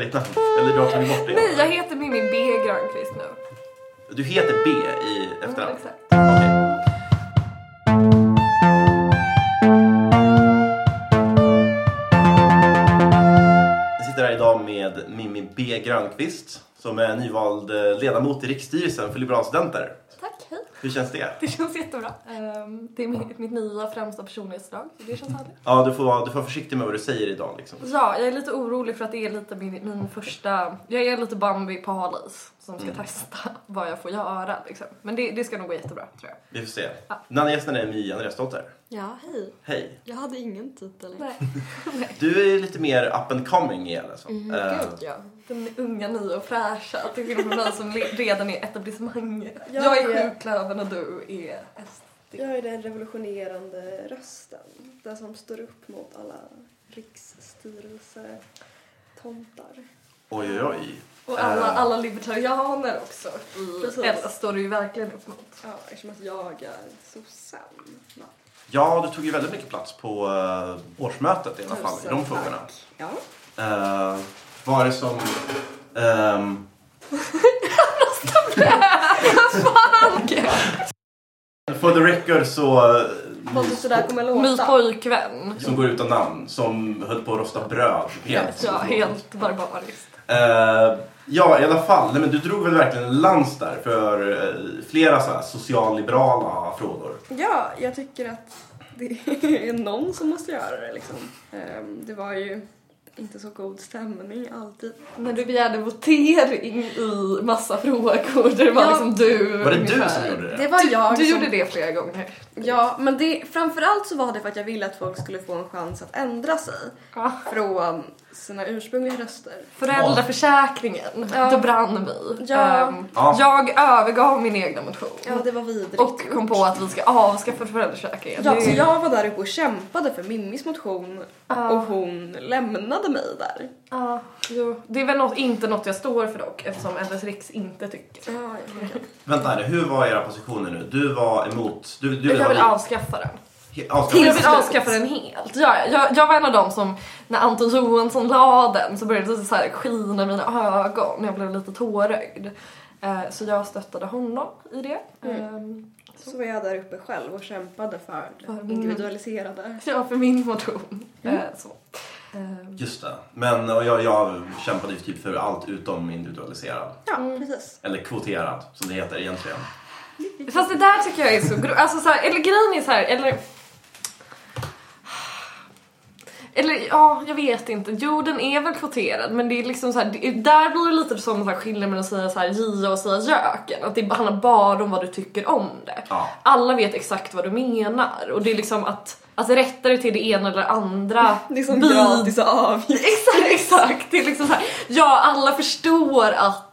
Eller har tagit bort det? Nej, jag heter Mimmi B Granqvist nu. Du heter B i efternamn? exakt. Okej. Jag sitter här idag med Mimmi B Grönqvist som är nyvald eh, ledamot i riksstyrelsen för liberalstudenter. Tack, hej. Hur känns det? Det känns jättebra. Ehm, det är mitt, mitt nya främsta personlighetsdrag, det känns härligt. Ja, du får, vara- du får vara försiktig med vad du säger idag liksom. Ja, jag är lite orolig för att det är lite min, min första... Jag är lite Bambi på halis som ska testa vad jag får göra liksom. Men det, det ska nog gå jättebra, tror jag. Vi får se. Ja. Den andra gästen är My Andreasdotter. Ja, hej. Hej. Jag hade ingen titel. Nej. Du är lite mer up and coming igen alltså. Mm, Eh, gud, ja. Den unga, nya och fräscha till skillnad från mig som redan är etablissemanget. Jag Jag är är- sjuklövern och du är SD. Jag är den revolutionerande rösten. Den som står upp mot alla riksstyrelsetomtar. Oj, oj, oj. Och alla, Eh, alla libertarianer också. I Precis. Ella står du ju verkligen upp mot. Ja, eftersom att jag är sossen. va? Ja, du tog ju väldigt mycket plats på uh, årsmötet i alla fall, i de frågorna. tack. Ja. Uh, vad är det som... ehm, for the record så... sådär kommer Min pojkvän. som går utan namn, som höll på att rosta bröd. Helt. Ja, helt barbariskt. Eh, ja, i alla fall. Nej, men du drog väl verkligen en lans där för eh, flera så här socialliberala frågor. Ja, jag tycker att det är någon som måste göra det liksom. Ehm, Det var ju inte så god stämning alltid. När du begärde votering i massa frågor där det var Ja. liksom du Var det du ungefär. som gjorde det? Det var jag Du som... gjorde det flera gånger. Ja, men det, framförallt så var det för att jag ville att folk skulle få en chans att ändra sig Ja. från sina ursprungliga röster. Föräldraförsäkringen, Ja. det brann vi. Ja. Ehm, Ja. Jag övergav min egna motion. Ja, det var vidrigt Och kom på att vi ska avskaffa föräldraförsäkringen. Ja, så jag var där uppe och kämpade för Mimmis motion Ja. och hon lämnade mig där. Ja, jo. Det är väl något, inte något jag står för dock eftersom LS Riks inte tycker. Ja, ja. Vänta här hur var era positioner nu? Du var emot... Du, du Jag vill avskaffa den. Avskaffa Jag vill avskaffa den helt. Ja, jag, jag var en av dem som, när Anton Johansson la den så började det så här skina i mina ögon. Jag blev lite tårögd. Eh, Så jag stöttade honom i det. Mm. Ehm, Så var jag där uppe själv och kämpade för det min- individualiserade. Ja, för min motion. Mm. Eh, Så. Ehm, Just det. Men och jag, jag kämpade ju typ för allt utom individualiserad. Ja, Mm. precis. Eller kvoterad, som det heter egentligen. Fast det där tycker jag är så gro- alltså så här, eller grejen är så här, eller eller ja, jag vet inte. Jo, den är väl kvoterad men det är liksom så här, det, där blir det lite som så här skillnad mellan att säga så här Gia och säga göken. Att det handlar bara om vad du tycker om det. Ja. Alla vet exakt vad du menar och det är liksom att, att rätta dig till det ena eller andra Det är som gratis avgift. Exakt, exakt. Det är liksom så här, ja alla förstår att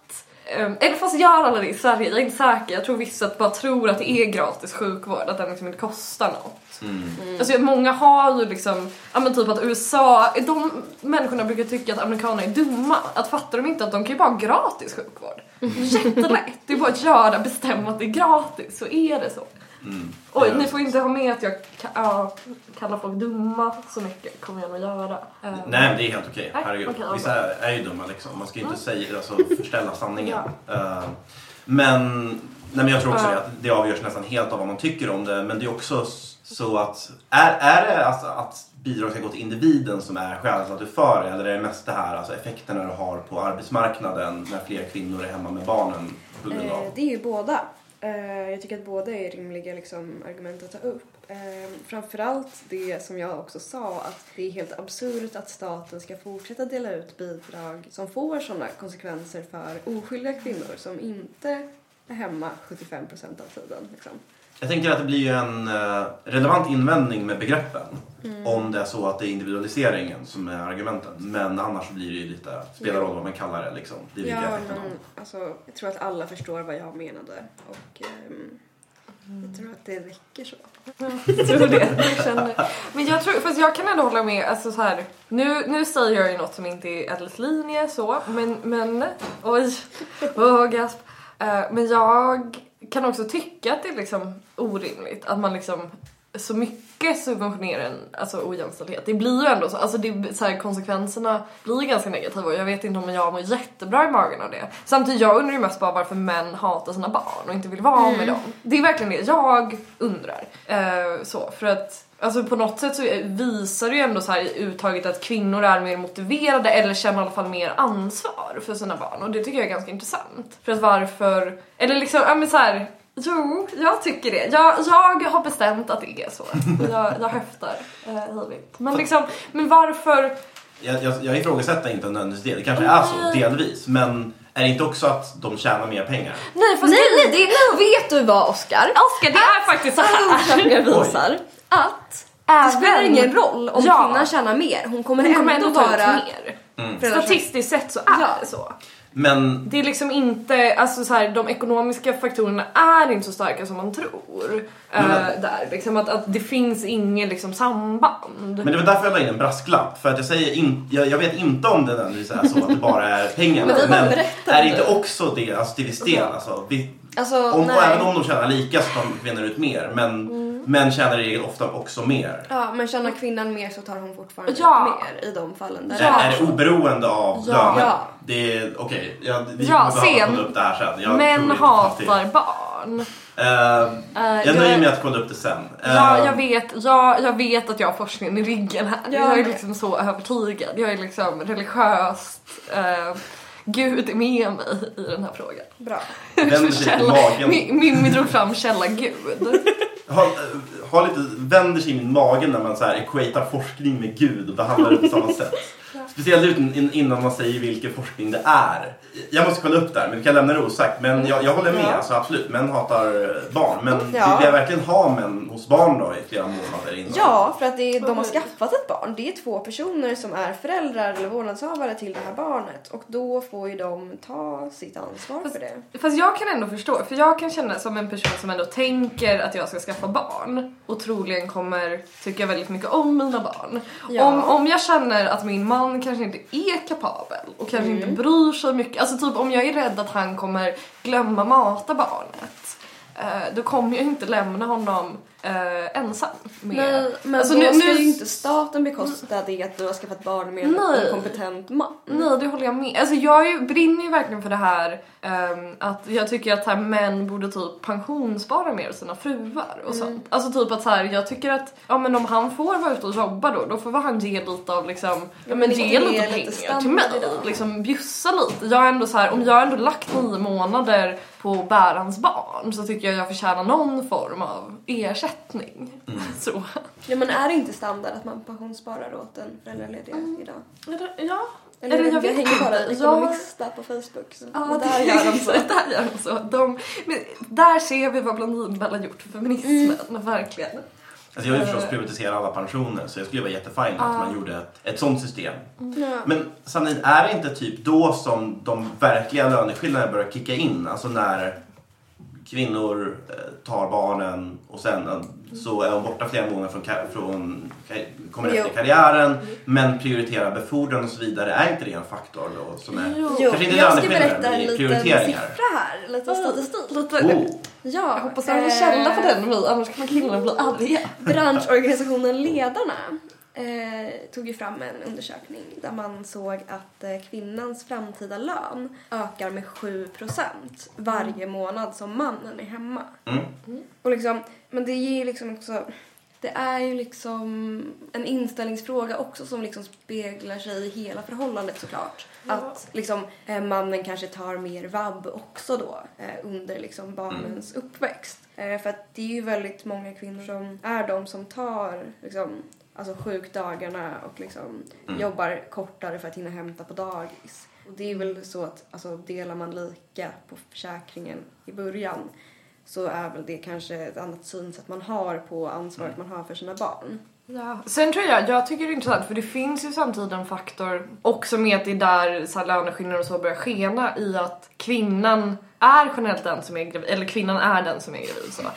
eller fast gör alla det i Sverige? Jag är inte säker. Jag tror vissa bara tror att det är gratis sjukvård, att den liksom inte kostar något. Mm. Alltså många har ju liksom, ja men typ att USA, de människorna brukar tycka att amerikaner är dumma. Att fattar de inte att de kan ju bara ha gratis sjukvård? Jättelätt. Det är bara att göra, bestämma att det är gratis, så är det så. Mm. Oj, Ja. ni får inte ha med att jag ka- ja, kallar folk dumma så mycket, kommer jag nog göra. Um, Nej, men det är helt okej. Nej, Herregud. okej, Vissa är ju dumma liksom. Man ska ju inte Mm. säga, alltså, förställa sanningen. Eh, men, nej, men jag tror också Ja. det, att det avgörs nästan helt av vad man tycker om det. Men det är också så att, är, är det alltså att bidrag ska gå till individen som är skälet att du för det? Eller är det mest det här, alltså effekterna du har på arbetsmarknaden när fler kvinnor är hemma med barnen på grund av? Eh, det är ju båda. Eh, jag tycker att båda är rimliga liksom, argument att ta upp. Eh, framförallt det som jag också sa, att det är helt absurt att staten ska fortsätta dela ut bidrag som får sådana konsekvenser för oskyldiga kvinnor som inte är hemma 75% av tiden. Liksom. Jag tänker att det blir ju en eh, relevant invändning med begreppen Mm. om det är så att det är individualiseringen som är argumenten. Men annars blir det ju lite, spelar roll vad man kallar det liksom. Det är Ja, men alltså, jag tror att alla förstår vad jag menade och ehm, jag tror att det räcker så. Jag tror det. Jag känner. Men jag tror, fast jag kan ändå hålla med, alltså så här. Nu, nu säger jag ju något som inte är Edels linje så, men, men oj, oh, gasp. Eh, men jag kan också tycka att det är liksom orimligt att man liksom så mycket subventionera en alltså, ojämställdhet. Det blir ju ändå så, alltså det, så här, konsekvenserna blir ganska negativa och jag vet inte om jag mår jättebra i magen av det. Samtidigt jag undrar ju mest bara varför män hatar sina barn och inte vill vara med dem. Det är verkligen det jag undrar. Eh, så, för att Alltså på något sätt så visar det ju ändå så här i uttaget att kvinnor är mer motiverade eller känner i alla fall mer ansvar för sina barn och det tycker jag är ganska intressant. För att varför, eller liksom, ja men så här, Jo, jag tycker det. Jag, jag har bestämt att det är så. Jag, jag höftar eh. Men liksom, men varför? Jag, jag, jag ifrågasätter inte nödvändigtvis det. Det kanske är så delvis. Men är det inte också att de tjänar mer pengar? Nej, fast Nej, det, nej, det, vet du vad Oscar? Oscar, det är faktiskt så här. Undersökningar visar att det Även- spelar ingen roll om Ja. kvinnan tjänar mer. Hon kommer, Hon kommer ändå ändå vara... mer. föräldrarna- Statistiskt sett så är Ja. det så. Men Det är liksom inte, alltså så här, de ekonomiska faktorerna är inte så starka som man tror. eh, Men- där, liksom att, att det finns inget liksom samband. Men det var därför jag la in en brasklapp. För att jag säger in, jag, jag vet inte om det är så att det bara är pengarna. Men Men är det inte också det, alltså till viss del? Alltså, vi, Alltså, om, och nej. även om de tjänar lika så tar kvinnor ut mer. Men Mm. män tjänar i regel ofta också mer. Ja, men tjänar kvinnan mer så tar hon fortfarande Ja. ut mer i de fallen. Där Ja. Är, är det oberoende av Ja. löner? Ja. Det är okej. Ja, vi Ja, sen, kolla upp det här sen. Jag Män hatar barn. Eh, Eh, jag nöjer mig med att kolla upp det sen. Ja, Eh, jag vet, jag, jag vet att jag har forskningen i ryggen här. Ja, jag är liksom så övertygad. Jag är liksom religiöst. Gud är med mig i den här frågan. Bra. Källa, magen. Mi- Mimmi drog fram källa Gud. Ha, ha lite, vänder sig in i magen när man så här equatar forskning med Gud och behandlar det på samma sätt. Speciellt ut in, innan man säger vilken forskning det är. Jag måste kolla upp där, men vi kan lämna det osagt. Men jag, jag håller med, Ja. alltså, absolut. Män hatar eh, barn. Men Ja. vill jag verkligen ha män hos barn då i flera månader innan? Ja, för att det är, de har skaffat ett barn. Det är två personer som är föräldrar eller vårdnadshavare till det här barnet. Och då får ju de ta sitt ansvar för det. Fast jag kan ändå förstå, för jag kan känna som en person som ändå tänker att jag ska skaffa barn och troligen kommer tycka väldigt mycket om mina barn. Ja. Om, om jag känner att min man kanske inte är kapabel och kanske Mm. inte bryr sig mycket, alltså typ om jag är rädd att han kommer glömma mata barnet eh, då kommer jag inte lämna honom eh, ensam. Med. Nej, men Alltså, då nu- ska nu- ju inte staten bekosta det att du har skaffat barn med en kompetent man. Nej, det håller jag med. Alltså jag ju, brinner ju verkligen för det här ehm, att jag tycker att här, män borde typ pensionsspara mer sina fruar och sånt. Alltså typ att så här, jag tycker att ja men om han får vara ute och jobba då, då får väl han ge lite av liksom, ja men ge lite lite pengar till mig. Liksom bjussa lite. Jag är ändå så här, om jag ändå lagt nio månader på att bära hans barn så tycker jag jag förtjänar någon form av ersättning. Så. Ja, men är det inte standard att man pensionssparar åt en föräldraledig idag? Eller, ja. Eller, Eller jag jag, hänger bara Jag- Ekonomista på Facebook. Så Ja, och där gör de så. där gör de så. De, men där ser vi vad Blondinbella gjort för feminismen, Mm. verkligen. Alltså jag vill förstås privatisera alla pensioner så jag skulle vara jättefin med att man gjorde ett, ett sånt system. Ja. Men Sannin, är det inte typ då som de verkliga löneskillnaderna börjar kicka in? Alltså när kvinnor eh, tar barnen och sen eh, så är de borta flera månader från, från kommer efter karriären men prioriterar befordran och så vidare. Är inte det en faktor då som är... Jo, Kanske inte jag ska berätta en liten prioriteringar. siffra här, lite statistik. Lite, Oh. Ja, Jag hoppas jag har en källa på den annars kommer killarna bli arga. Branschorganisationen Ledarna eh, tog ju fram en undersökning där man såg att eh, kvinnans framtida lön ökar med 7% varje månad som mannen är hemma. Mm. Och liksom, men det ger liksom också... Det är ju liksom en inställningsfråga också som liksom speglar sig i hela förhållandet såklart. Att liksom eh, mannen kanske tar mer vabb också då eh, under liksom barnens uppväxt. Eh, för att det är ju väldigt många kvinnor som är de som tar liksom alltså sjukdagarna och liksom jobbar kortare för att hinna hämta på dagis. Och det är väl så att alltså, delar man lika på försäkringen i början så är väl det kanske ett annat synsätt man har på ansvaret man har för sina barn. Ja. Sen tror jag, jag tycker det är intressant för det finns ju samtidigt en faktor också med att det är där så här, löneskillnader och så börjar skena i att kvinnan är generellt den som är gravid, eller kvinnan är den som är gravid så.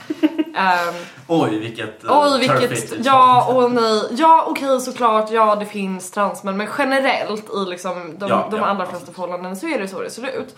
Ehm, Oj, vilket uh, Oj vilket, ja och nej. Ja okej såklart, ja det finns transmän men generellt i liksom de, Ja, de ja, allra flesta förhållanden så är det så det ser ut.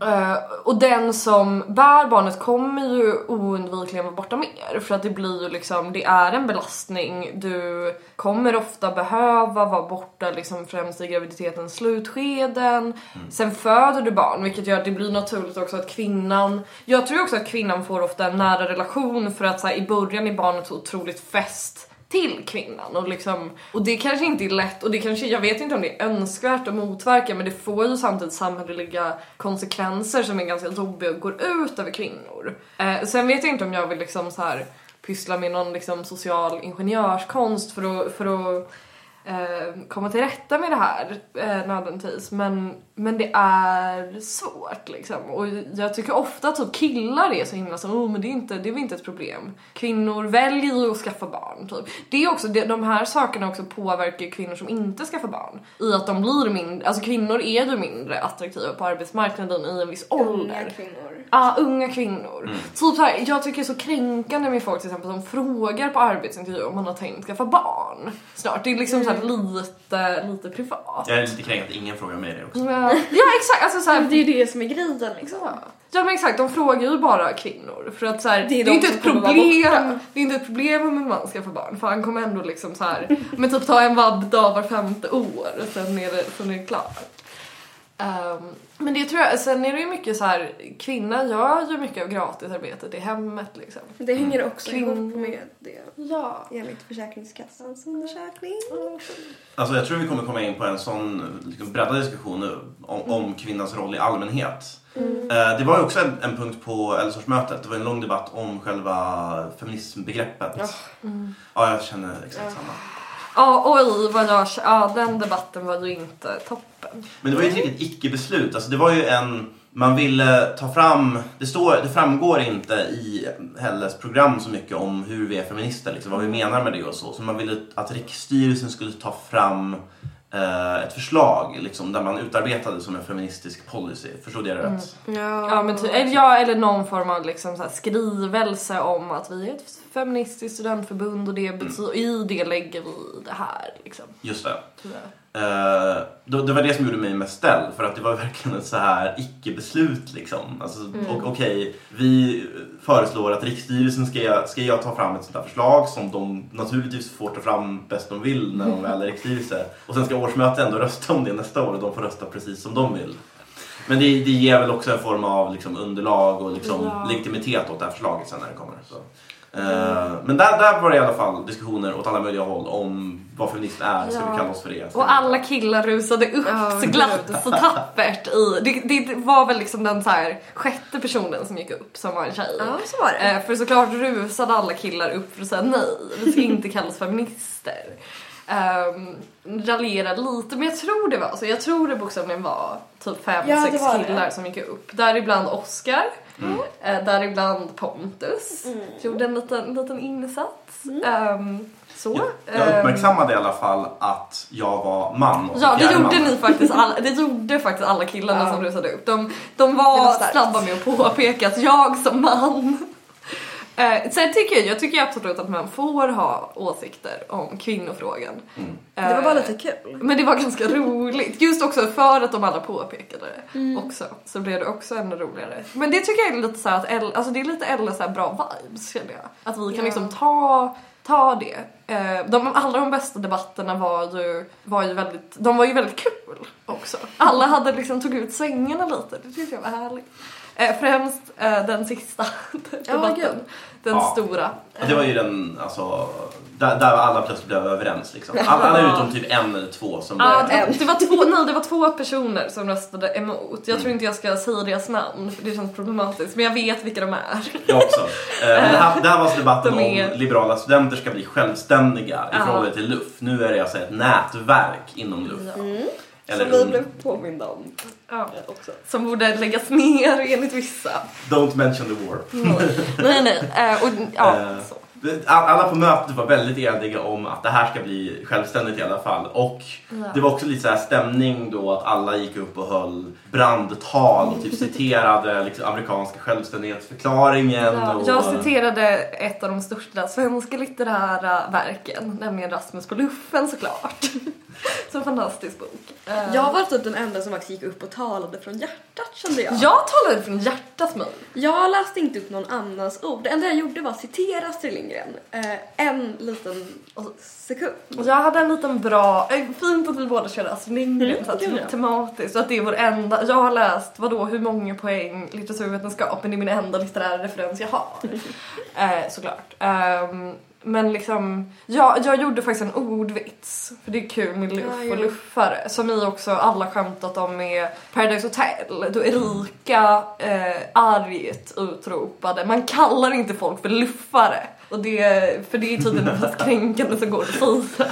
Eh, och den som bär barnet kommer ju oundvikligen vara borta mer för att det blir ju liksom, det är en belastning. Du kommer ofta behöva vara borta liksom främst i graviditetens slutskeden. Sen föder du barn vilket gör att det blir naturligt också att kvinnan, jag tror också att kvinnan får ofta en nära relation för att så här, i början är barnet så otroligt fäst till kvinnan och liksom och det kanske inte är lätt och det kanske jag vet inte om det är önskvärt att motverka men det får ju samtidigt samhälleliga konsekvenser som är ganska jobbiga och går ut över kvinnor. Eh, sen vet jag inte om jag vill liksom så här pyssla med någon liksom social ingenjörskonst för att, för att eh, komma till rätta med det här eh, nödvändigtvis men, men det är svårt liksom och jag tycker ofta att typ killar är så himla så oh, men det är inte, det är väl inte ett problem. Kvinnor väljer ju att skaffa barn typ. Det är också, det, de här sakerna också påverkar kvinnor som inte skaffar barn i att de blir mindre, alltså kvinnor är ju mindre attraktiva på arbetsmarknaden i en viss ålder. Unga kvinnor. Ja, unga kvinnor. Typ så här, jag tycker det är så kränkande med folk till exempel som frågar på arbetsintervju om man har tänkt skaffa barn snart. Det är liksom så här lite, lite privat. Jag är lite kränkt att ingen frågar mig det också. Ja, ja exakt, alltså så här, Det är ju det som är grejen liksom. Ja. ja men exakt, de frågar ju bara kvinnor för att så här, det, är är de inte ett problem. Det är inte ett problem om en man ska få barn för han kommer ändå liksom så här, men typ ta en vabbdag var femte år och sen är det, sen är det klart. Ehm, men det tror jag, sen är det ju mycket så här, kvinnan gör ju mycket av gratisarbetet i hemmet liksom. Det hänger också Kvinn- ihop med det. Ja. Enligt Försäkringskassans undersökning. Alltså jag tror vi kommer komma in på en sån liksom, breddad diskussion nu om, om kvinnans roll i allmänhet. Eh, det var ju också en, en punkt på Ellersårsmötet. Det var en lång debatt om själva feminismbegreppet. Ja. Ja, jag känner exakt Ja. samma. Ja, oj vad jag, ja den debatten var ju inte toppen. Men det var ju ett riktigt icke-beslut. Alltså det var ju en... Man ville ta fram... Det, står, det framgår inte i Helles program så mycket om hur vi är feminister, liksom, vad vi menar med det och så. Så man ville att riksstyrelsen skulle ta fram eh, ett förslag liksom, där man utarbetade som en feministisk policy. Förstod jag det rätt? Ja, men ty- ja, eller någon form av liksom så här skrivelse om att vi är ett feministiskt studentförbund och det betyder, i det lägger vi det här liksom. Just det. jag. Eh, då, det var det som gjorde mig mest ställd för att det var verkligen ett så här icke-beslut liksom. Alltså, och, Okej, vi föreslår att riksstyrelsen ska, ska jag ta fram ett sånt här förslag som de naturligtvis får ta fram bäst de vill när de väl är riksstyrelse. Och sen ska årsmötet ändå rösta om det nästa år och de får rösta precis som de vill. Men det, det ger väl också en form av liksom, underlag och liksom, Ja. legitimitet åt det här förslaget sen när det kommer. Så. Eh, men där, där var det i alla fall diskussioner åt alla möjliga håll om vad feminism är, ska vi kalla oss för det? Och alla killar rusade upp så glatt så tappert i, det, det var väl liksom den så här sjätte personen som gick upp som var en tjej. Ja, så var det. Eh, för såklart rusade alla killar upp för att säga nej, vi ska inte kallas feminister. Um, raljerade lite men jag tror det var så, jag tror det bokstavligen var typ fem, Ja, sex var det. killar som gick upp. Däribland Oscar, mm. däribland Pontus, gjorde en liten, liten insats. Ehm, så. Jag, jag Ehm, uppmärksammade i alla fall att jag var man och Ja det gjorde man. ni faktiskt alla, det gjorde faktiskt alla killarna Ja. som rusade upp. De, de var, var snabba med att påpeka att jag som man Eh, sen tycker jag, jag tycker absolut att man får ha åsikter om kvinnofrågan. Det var Eh, bara lite kul. Men det var ganska roligt, just också för att de alla påpekade det Mm. också. Så blev det också ännu roligare. Men det tycker jag är lite så här att Elle, alltså det är lite Elle så här bra vibes känner jag. Att vi kan Ja. liksom ta, ta det. Eh, de, alla de bästa debatterna var ju, var ju väldigt, de var ju väldigt kul också. Alla hade liksom tog ut svängarna lite, det tyckte jag var härligt. Eh, främst eh, den sista debatten. gud. Den Ja. stora. Och Det var ju den, alltså, där, där alla plötsligt blev överens liksom. Alla, alla utom typ en eller två som Ja, blev... det, det, var två, nej, det var två personer som röstade emot. Jag tror inte jag ska säga deras namn för det känns problematiskt. Men jag vet vilka de är. Jag också. Eh, men det, här, det här var alltså debatten De är- om liberala studenter ska bli självständiga i Ja. förhållande till LUF. Nu är det alltså ett nätverk inom LUF. Eller Som vi blev påminda om Ja. också. Som borde läggas ner enligt vissa. Don't mention the war. Nej, nej. Eh, och, ja, Eh, så. Alla på mötet var väldigt eniga om att det här ska bli självständigt i alla fall. Och det var också lite så här stämning då att alla gick upp och höll brandtal och typ citerade liksom, amerikanska självständighetsförklaringen. Ja, och, jag citerade ett av de största svenska litterära verken, nämligen Rasmus på luffen såklart. Så fantastisk bok. Eh, Jag var typ den enda som faktiskt gick upp och talade från hjärtat kände jag. jag talade från hjärtat mig. Jag läste inte upp någon annans ord. Det enda jag gjorde var att citera Astrid Lindgren. Eh, en liten sekund. Jag hade en liten bra, eh, fint att vi båda körde Astrid Lindgren Mm, så att, tematiskt och att det är vår enda, jag har läst vadå hur många poäng litteraturvetenskap men det är min enda litterära referens jag har. eh, såklart. Ehm, men liksom, jag, jag gjorde faktiskt en ordvits, för det är kul med luff Ja, ja. och luffare, som vi också alla skämtat om med Paradise Hotel, då Erika eh, argt utropade man kallar inte folk för luffare. Och det, för det är tydligen det mest kränkande som går att säga.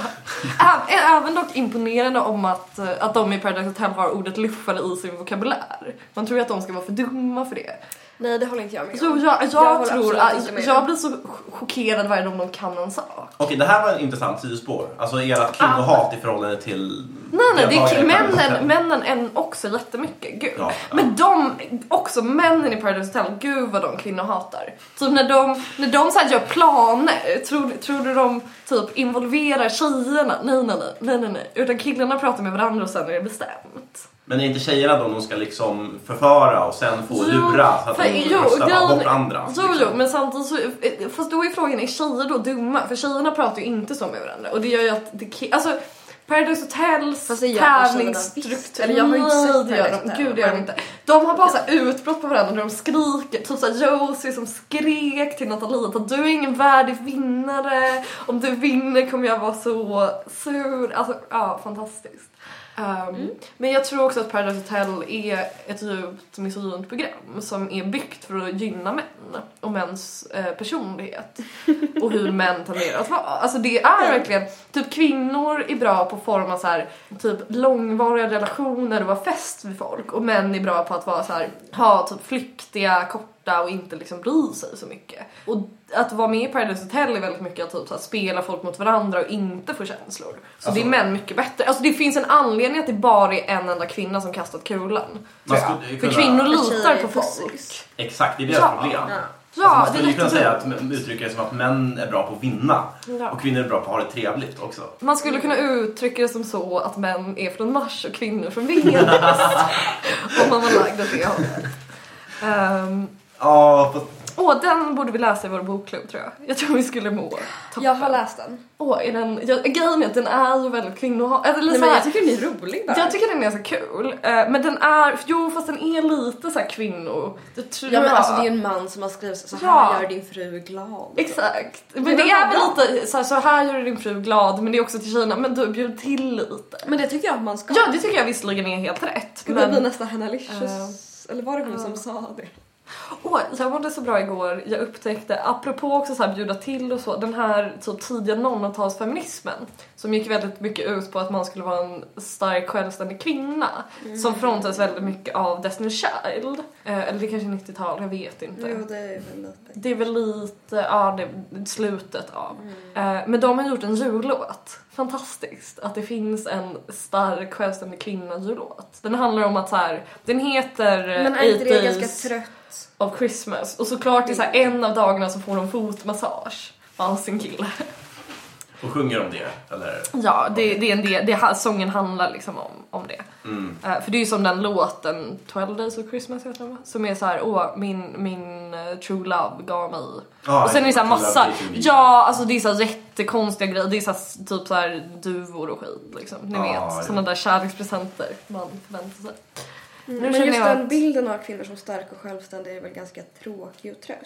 Även dock imponerande om att, eh, att de i Paradise Hotel har ordet luffare i sin vokabulär. Man tror ju att de ska vara för dumma för det. Nej det håller inte jag med Jo, om. jag, jag, Jag håller tror att jag blir så chockerad varje gång de kan en sak. Okej, det här var en intressant sidospår. Alltså ert kvinnohat i förhållande till... Nej nej, det är männen, männen än också jättemycket, gud. Ja, ja. Men de, också männen i Paradise Hotel, gud vad de kvinnohatar. Typ när de, när de så här gör planer, tror, tror du de typ involverar tjejerna? Nej nej nej, nej nej nej. Utan killarna pratar med varandra och sen är det bestämt. Men är inte tjejerna de de ska liksom förföra och sen få lura så att för- de jo, röstar grejen- bort andra? Jo, liksom? jo, men samtidigt så, fast då är frågan, är tjejer då dumma? För tjejerna pratar ju inte så med varandra och det gör ju att det, alltså Paradise Hotels tävlingsstruktur. Eller jag har ju inte sett det gör de, gud det gör de inte. De har bara så utbrott på varandra när de skriker, typ såhär Josie som skrek till Nathalie att du är ingen värdig vinnare, om du vinner kommer jag vara så sur. Alltså ja, fantastiskt. Um, Men jag tror också att Paradise Hotel är ett djupt misogynt program som är byggt för att gynna män och mäns eh, personlighet och hur män tenderar att vara. Alltså det är verkligen, typ kvinnor är bra på att forma så här, typ långvariga relationer och vara fäst vid folk och män är bra på att vara så här, ha typ flyktiga, korta och inte liksom bry sig så mycket. Och att vara med i Paradise Hotel är väldigt mycket att typ så här, spela folk mot varandra och inte få känslor. Så Alltså- det är män mycket bättre. Alltså det finns en anledning att det bara är en enda kvinna som kastat kulan. För kvinnor litar på folk. Exakt, det är deras Ja. problem. Ja. Ja, alltså man det skulle ju kunna säga jättedumt. att uttrycka det som att män är bra på att vinna Ja. och kvinnor är bra på att ha det trevligt också. Man skulle kunna uttrycka det som så att män är från Mars och kvinnor från Venus. Om man var lagd åt det hållet. Um, Ja, fast åh, den borde vi läsa i vår bokklubb tror jag. Jag tror vi skulle må toppen. Jag har läst den. Åh, är den... Jag, grejen är att den är ju väldigt kvinnohat... Eller Nej, men jag tycker den är rolig bara. jag tycker den är så kul. Eh, men den är... Jo, fast den är lite så här kvinno... Det tror Ja men jag. alltså det är en man som har skrivit så här Ja. gör din fru glad. Exakt. Men Det det, är väl lite så här, så här gör du din fru glad men det är också till tjejerna, men du bjud till lite. Men det tycker jag att man ska. Ja det tycker jag visserligen är helt rätt. Ska det bli Men, nästa Hanna Licious? Eller var det hon som sa det? Åh, jag mådde så bra igår, jag upptäckte, apropå också så här bjuda till och så, den här typ tidiga 00-talsfeminismen som gick väldigt mycket ut på att man skulle vara en stark självständig kvinna som frontas väldigt mycket av Destiny Child. Eh, eller det kanske är 90-tal, jag vet inte. Jo det är väl lite. Det är väl lite, ja det är slutet av. Eh, men de har gjort en jullåt. Fantastiskt att det finns en stark självständig kvinna jullåt. Den handlar om att så här, den heter eh, Men är inte det 8 ganska trött? of Christmas och såklart är så här, en av dagarna så får de fotmassage av sin kille. Och sjunger om det, eller? Ja, det, det är en del, det, sången handlar liksom om, om det. Mm. Eh, för det är ju som den låten 12 Days of Christmas heter den? Som är så här, åh min, min eh, true love gav mig Ja, och sen är det så här massa, ja alltså det är så här jättekonstiga grejer, det är så här, typ så här duvor och skit liksom. Ni Ja, vet, ja. sådana där kärlekspresenter man förväntar sig. Nu Men just den att- bilden av kvinnor som starka och självständiga är väl ganska tråkig och trött?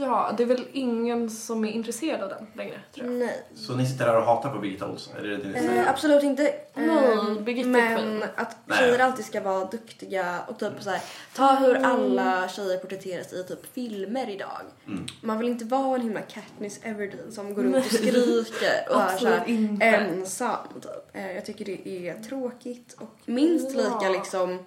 Ja, det är väl ingen som är intresserad av den längre tror jag. Nej. Så ni sitter här och hatar på Birgitta Olsson? Är det det ni säger? Eh, absolut inte. Eh, Birgitta men att tjejer alltid ska vara duktiga och typ så här, ta hur alla tjejer porträtteras i typ filmer idag. Mm. Man vill inte vara en himla Katniss Everdeen som går runt och skriker och är så Absolut här inte. ensam. Typ. Eh, Jag tycker det är tråkigt och minst Ja. lika liksom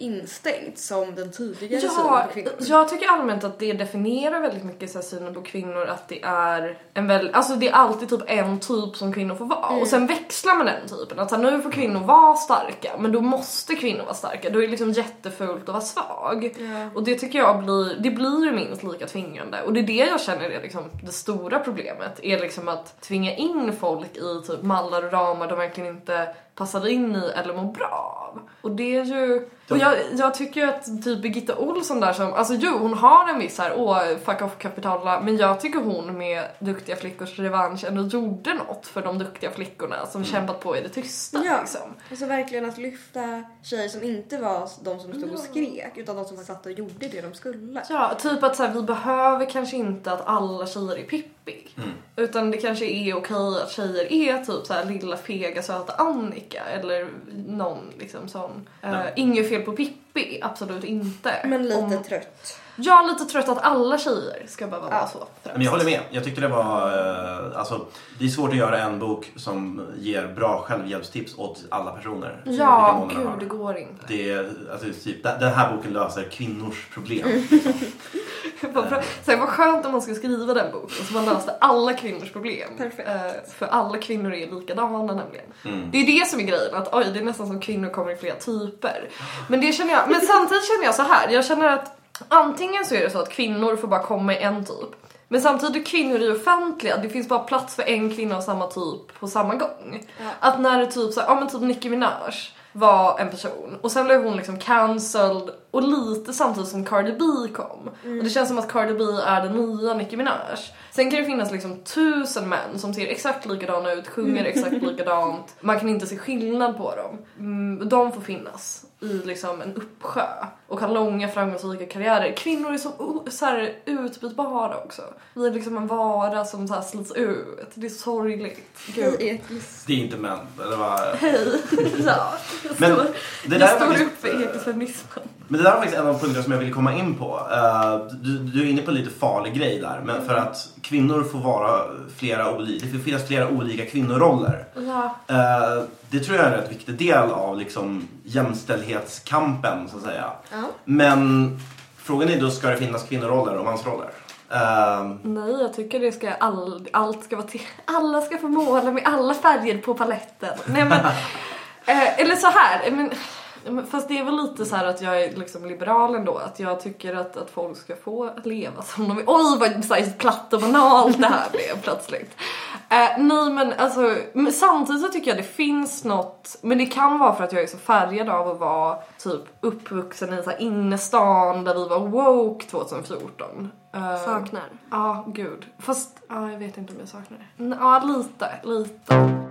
instängt som den tidigare synen Ja, på kvinnor. jag tycker allmänt att det definierar väldigt mycket så här, synen på kvinnor att det är en väl, alltså det är alltid typ en typ som kvinnor får vara och sen växlar man den typen. Att här, nu får kvinnor vara starka men då måste kvinnor vara starka. Då är det liksom jättefult att vara svag. Ja. Och det tycker jag blir, det blir ju minst lika tvingande och det är det jag känner är liksom det stora problemet är liksom att tvinga in folk i typ mallar och ramar de verkligen inte passar in i eller mår bra av. Och det är ju... Och jag, jag tycker ju att typ Birgitta Olsson där som, alltså jo hon har en viss här, åh fuck off kapitala, men jag tycker hon med Duktiga flickors revansch ändå gjorde något för de duktiga flickorna som kämpat på i det tysta Ja. liksom. Alltså verkligen att lyfta tjejer som inte var de som stod och skrek utan de som satt och gjorde det de skulle. Ja, typ att så här, vi behöver kanske inte att alla tjejer är Pippi. Utan det kanske är okej att tjejer är typ så här lilla fega söta Annika eller någon liksom sån. Uh, inget fel på Pippi, absolut inte. Men lite Om- trött. Jag är lite trött att alla tjejer ska behöva vara Ja. så. Men jag håller med. Jag tyckte det var... Eh, alltså, det är svårt att göra en bok som ger bra självhjälpstips åt alla personer. Ja, gud det går inte. Det är, alltså, typ, den här boken löser kvinnors problem. Här, vad skönt om man ska skriva den boken så man löste alla kvinnors problem. Perfekt. Eh, för alla kvinnor är likadana nämligen. Mm. Det är det som är grejen, att oj det är nästan som kvinnor kommer i flera typer. Men det känner jag, men samtidigt känner jag så här. jag känner att antingen så är det så att kvinnor får bara komma i en typ. Men samtidigt kvinnor är offentliga, det finns bara plats för en kvinna av samma typ på samma gång. Ja. Att när det typ så här, ja men typ Nicki Minaj var en person och sen blev hon liksom cancelled och lite samtidigt som Cardi B kom. Och det känns som att Cardi B är den nya Nicki Minaj. Sen kan det finnas liksom tusen män som ser exakt likadana ut, sjunger exakt likadant. Man kan inte se skillnad på dem. Mm, de får finnas i liksom en uppsjö och har långa framgångsrika karriärer. Kvinnor är så, så här, utbytbara också. Vi är liksom en vara som så här slits ut. Det är sorgligt. Gud. Det är inte män. Det var... Hej! Ja, jag Men står, det där jag står faktiskt- upp för ekofeminismen. Men det där var faktiskt en av punkterna som jag ville komma in på. Eh, du, du är inne på en lite farlig grej där. Men för att kvinnor får vara flera olika, det får finnas flera olika kvinnoroller. Ja. Eh, det tror jag är en rätt viktig del av liksom jämställdhetskampen så att säga. Ja. Men frågan är då, ska det finnas kvinnoroller och mansroller? Eh, Nej, jag tycker det ska all, allt ska vara till. Alla ska få måla med alla färger på paletten. Nej men, eh, eller så här, men fast det är väl lite så här att jag är liksom liberal ändå. Att jag tycker att, att folk ska få leva som de vill. Oj vad så här, platt och banalt det här blev plötsligt. Eh, nej men alltså, men samtidigt så tycker jag det finns något, men det kan vara för att jag är så färgad av att vara typ uppvuxen i så här innerstan där vi var woke 2014. Eh, Saknar. Ja, gud. Fast ja, jag vet inte om jag saknar det. Ja, lite, lite.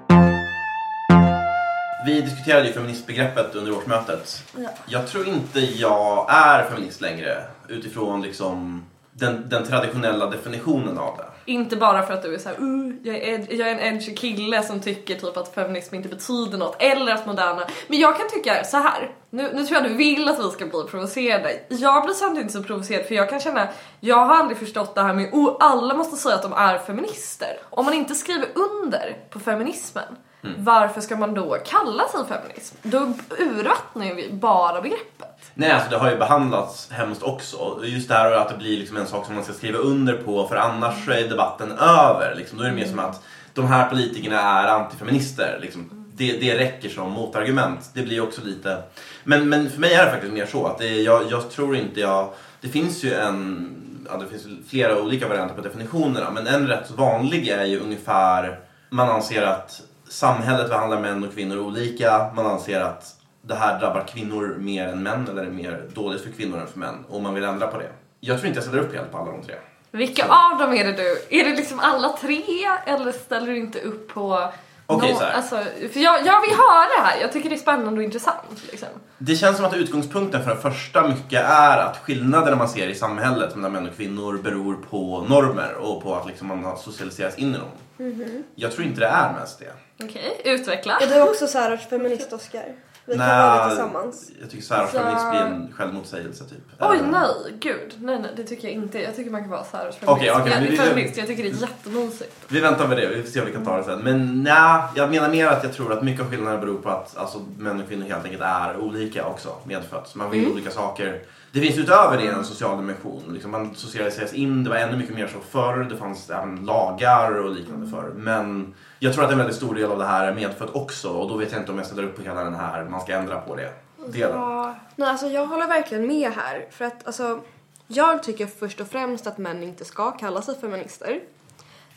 Vi diskuterade ju feministbegreppet under årsmötet. Ja. Jag tror inte jag är feminist längre utifrån liksom den, den traditionella definitionen av det. Inte bara för att du är såhär, uh, jag, är ed- jag är en edgy kille som tycker typ att feminism inte betyder något eller att moderna... Men jag kan tycka så här. Nu, nu tror jag du vill att vi ska bli provocerade. Jag blir samtidigt inte så provocerad för jag kan känna, jag har aldrig förstått det här med oh, alla måste säga att de är feminister. Om man inte skriver under på feminismen, varför ska man då kalla sig feminism? Då urvattnar vi bara begreppet. Nej, alltså det har ju behandlats hemskt också. Just det här att det blir liksom en sak som man ska skriva under på för annars så är debatten över. Liksom. Då är det mer som att de här politikerna är antifeminister. Liksom. Det, det räcker som motargument. Det blir också lite... Men, men för mig är det faktiskt mer så att det, jag, jag tror inte jag... Det finns ju en... Ja, det finns flera olika varianter på definitionerna men en rätt vanlig är ju ungefär... Man anser att samhället behandlar män och kvinnor olika. Man anser att det här drabbar kvinnor mer än män eller är mer dåligt för kvinnor än för män och man vill ändra på det. Jag tror inte jag ställer upp helt på alla de tre. Vilka av dem är det du? Är det liksom alla tre eller ställer du inte upp på Okej, så här. alltså, för jag, jag vill höra det här, jag tycker det är spännande och intressant. Liksom. Det känns som att utgångspunkten för det första mycket är att skillnaderna man ser i samhället mellan män och kvinnor beror på normer och på att liksom man har socialiserats in i dem. Jag tror inte det är mest det. Okej, utveckla. Är du också Sarahs feminist-Oscar? Vi kan vara det tillsammans. jag tycker feminism blir en självmotsägelse typ. Oj Eh, nej, gud. Nej nej det tycker jag inte. Jag tycker man kan vara Sarahs feminist. Okej, okej, jag men är vi- jag tycker det är jättemysigt. Vi väntar med det, vi får se om vi kan ta det sen. Men nej, jag menar mer att jag tror att mycket av skillnaderna beror på att alltså, män och kvinnor helt enkelt är olika också medfött. Man vill olika saker. Det finns utöver det en social dimension. Liksom man socialiseras in, det var ännu mycket mer så förr. Det fanns även lagar och liknande förr. Men jag tror att en väldigt stor del av det här är medfött också och då vet jag inte om jag ställer upp på hela den här, man ska ändra på det. Delen. Ja. Nej, alltså jag håller verkligen med här. För att alltså, jag tycker först och främst att män inte ska kalla sig feminister.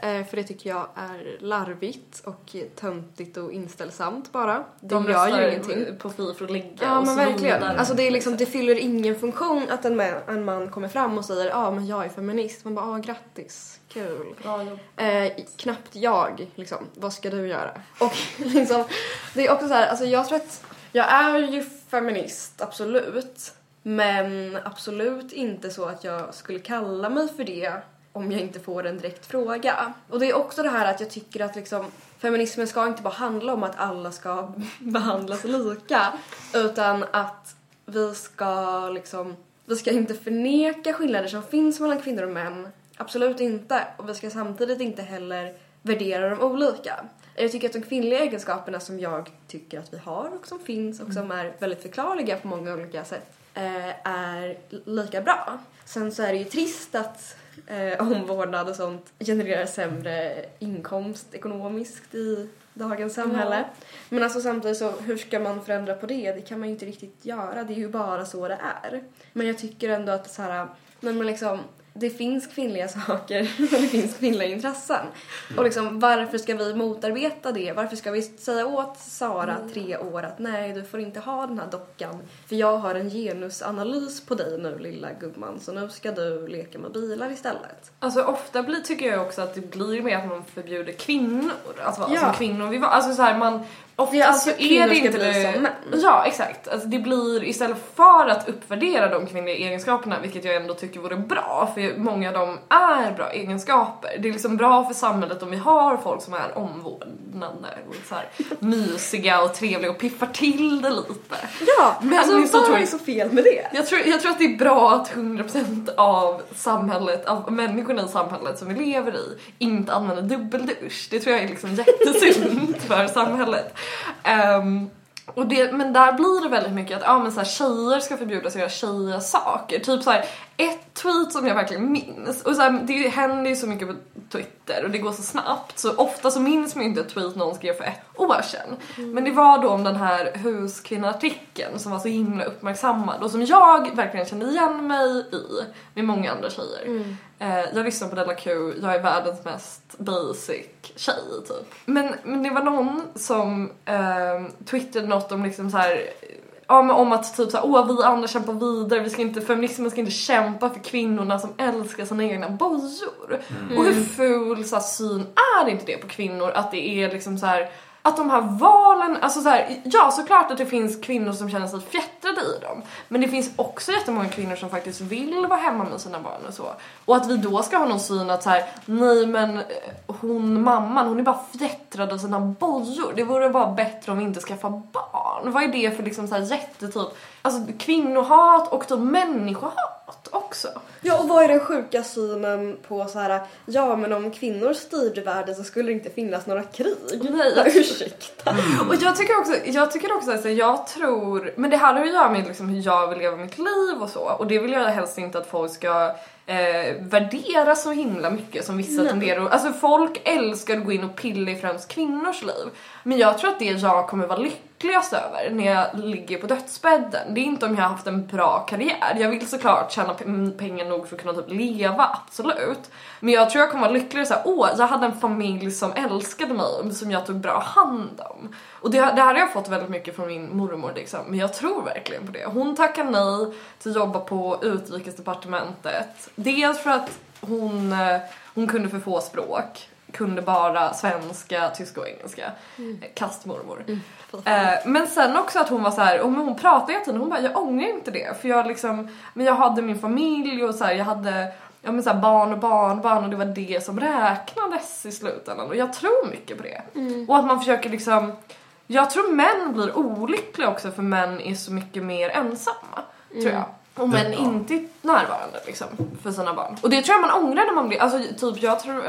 Eh, för det tycker jag är larvigt och töntigt och inställsamt bara. Det De gör ju ingenting. på Fi för att ligga Ja och men verkligen. Alltså det, är liksom, det fyller ingen funktion att en man, en man kommer fram och säger ja ah, men jag är feminist. Man bara ah grattis, kul. Bra jobb. Eh, knappt jag, liksom. Vad ska du göra? Och liksom, det är också så här, alltså jag tror att jag är ju feminist, absolut. Men absolut inte så att jag skulle kalla mig för det om jag inte får en direkt fråga. Och det är också det här att jag tycker att liksom feminismen ska inte bara handla om att alla ska behandlas lika utan att vi ska liksom vi ska inte förneka skillnader som finns mellan kvinnor och män. Absolut inte. Och vi ska samtidigt inte heller värdera dem olika. Jag tycker att de kvinnliga egenskaperna som jag tycker att vi har och som finns och som är väldigt förklarliga på många olika sätt eh, är lika bra. Sen så är det ju trist att eh, omvårdnad och sånt genererar sämre inkomst ekonomiskt i dagens samhälle. Men alltså samtidigt så, hur ska man förändra på det? Det kan man ju inte riktigt göra. Det är ju bara så det är. Men jag tycker ändå att så här, men man liksom, det finns kvinnliga saker och det finns kvinnliga intressen. Och liksom, varför ska vi motarbeta det? Varför ska vi säga åt Sara, tre år, att nej, du får inte ha den här dockan för jag har en genusanalys på dig nu, lilla gumman, så nu ska du leka med bilar istället. Alltså ofta blir, tycker jag också att det blir mer att man förbjuder kvinnor att vara Ja. som kvinnor. Vi var, alltså så här, man, ofta Vi alltså så att är det inte bli det, som män. Ja exakt. Alltså det blir istället för att uppvärdera de kvinnliga egenskaperna, vilket jag ändå tycker vore bra, för många av dem är bra egenskaper. Det är liksom bra för samhället om vi har folk som är omvårdnande och så här, mysiga och trevliga och piffar till det lite. Ja, Men alltså vad är så fel med det? Jag tror, jag tror att det är bra att 100% av samhället, av människorna i samhället som vi lever i inte använder dubbeldusch. Det tror jag är liksom jättesunt för samhället. Um, och det, men där blir det väldigt mycket att ah, men så här, tjejer ska förbjudas att göra tjejiga saker. Typ så här, ett tweet som jag verkligen minns, och så här, det händer ju så mycket på Twitter och det går så snabbt så ofta så minns man ju inte ett tweet någon skrev för ett år sedan. Men det var då om den här huskvinnoartikeln som var så himla uppmärksammad och som jag verkligen kände igen mig i med många andra tjejer. Eh, jag lyssnar på Della Q, jag är världens mest basic tjej typ. Men, men det var någon som eh, twittrade något om liksom så här Ja men om att typ såhär, åh vi andra kämpar vidare, vi ska inte, feminismen ska inte kämpa för kvinnorna som älskar sina egna bojor. Och hur ful så här, syn är inte det på kvinnor? Att det är liksom så här att de här valen, alltså så här, ja såklart att det finns kvinnor som känner sig fjättrade i dem. Men det finns också jättemånga kvinnor som faktiskt vill vara hemma med sina barn och så. Och att vi då ska ha någon syn att så här, nej men eh, hon mamman hon är bara fjättrad av sina bojor. Det vore bara bättre om vi inte skaffar barn. Vad är det för liksom så här jättetyp, alltså kvinnohat och typ människohat också. Ja, och vad är den sjuka synen på så här, ja men om kvinnor styrde världen så skulle det inte finnas några krig? Nej, Ja, Ursäkta. Och jag tycker också, jag tycker också att jag tror, men det här har att göra med liksom hur jag vill leva mitt liv och så och det vill jag helst inte att folk ska eh, värdera så himla mycket som vissa tenderar att- Alltså folk älskar att gå in och pilla i främst kvinnors liv. Men jag tror att det jag kommer vara lyckligast över när jag ligger på dödsbädden, det är inte om jag har haft en bra karriär. Jag vill såklart tjäna mm, pengar nog för att kunna typ leva, absolut. Men jag tror jag kommer vara lyckligare såhär, åh jag hade en familj som älskade mig, som jag tog bra hand om. Och det, det här har jag fått väldigt mycket från min mormor liksom, men jag tror verkligen på det. Hon tackar nej till att jobba på utrikesdepartementet. Dels för att hon, eh, hon kunde för få språk, kunde bara svenska, tyska och engelska. Mm. Kastmormor. Eh, men sen också att hon var så här, och hon pratade hela tiden, hon bara jag ångrar inte det för jag liksom, men jag hade min familj och så här, jag hade ja, men så här, barn och barnbarn och det var det som räknades i slutändan och jag tror mycket på det. Och att man försöker liksom, jag tror män blir olyckliga också för män är så mycket mer ensamma, tror jag. Och män inte är närvarande liksom för sina barn. Och det tror jag man ångrar när man blir, alltså typ jag tror,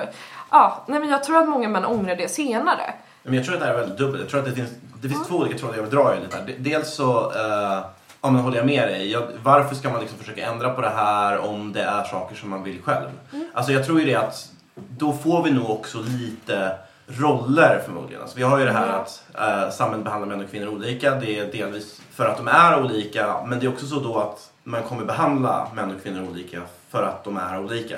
ja, nej men jag tror att många män ångrar det senare. Men jag tror att det här är väldigt dubbelt. Jag tror att det finns, det finns två olika trådar jag vill dra i lite här. De- Dels så eh, ja, men håller jag med dig. Jag, varför ska man liksom försöka ändra på det här om det är saker som man vill själv? Alltså jag tror ju det att då får vi nog också lite roller förmodligen. Alltså vi har ju det här att eh, samhället behandlar män och kvinnor olika. Det är delvis för att de är olika men det är också så då att man kommer behandla män och kvinnor olika för att de är olika.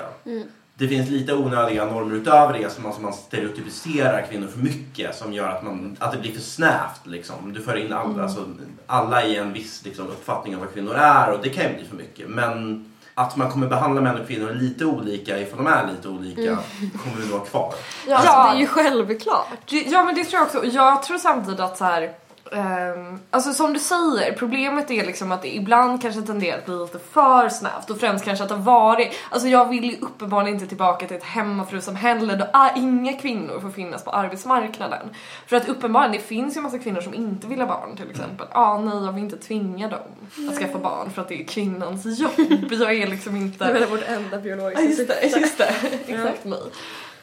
Det finns lite onödiga normer utöver det som alltså man stereotypiserar kvinnor för mycket som gör att, man, att det blir för snävt. Liksom. Du för in alla, alltså, alla i en viss liksom, uppfattning av vad kvinnor är och det kan ju bli för mycket. Men att man kommer behandla män och kvinnor lite olika ifall de är lite olika kommer vi vara kvar. Ja, alltså, det är ju självklart. Det- Ja men det tror jag också. Jag tror samtidigt att så här. Ehm, alltså som du säger, problemet är liksom att det ibland kanske tenderar att bli lite för snävt och främst kanske att det varit, alltså jag vill ju uppenbarligen inte tillbaka till ett hemmafrusamhälle då är inga kvinnor får finnas på arbetsmarknaden. För att uppenbarligen, det finns ju massa kvinnor som inte vill ha barn till exempel. Ja, ah, nej jag vill inte tvinga dem att skaffa barn för att det är kvinnans jobb. Jag är liksom inte... Det är väl vårt enda biologiska just det, just det. Exakt mig.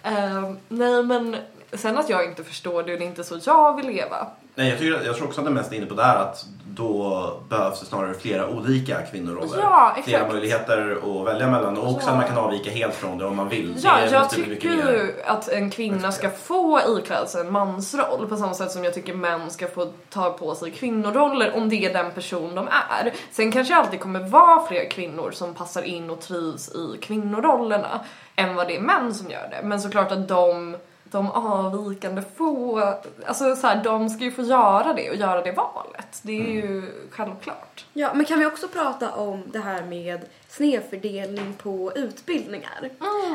Ehm, nej men sen att jag inte förstår det och det är inte så jag vill leva. Nej, jag, tycker, jag tror också att det mest är inne på det här att då behövs det snarare flera olika kvinnoroller. Ja, exakt. Flera möjligheter att välja mellan och också Ja. att man kan avvika helt från det om man vill. Ja, det jag tycker ju att en kvinna ska få ikläda sig en mansroll på samma sätt som jag tycker män ska få ta på sig kvinnoroller om det är den person de är. Sen kanske alltid kommer vara fler kvinnor som passar in och trivs i kvinnorollerna än vad det är män som gör det. Men såklart att de de avvikande få, alltså så här, de ska ju få göra det och göra det valet. Det är ju självklart. Ja, men kan vi också prata om det här med snedfördelning på utbildningar?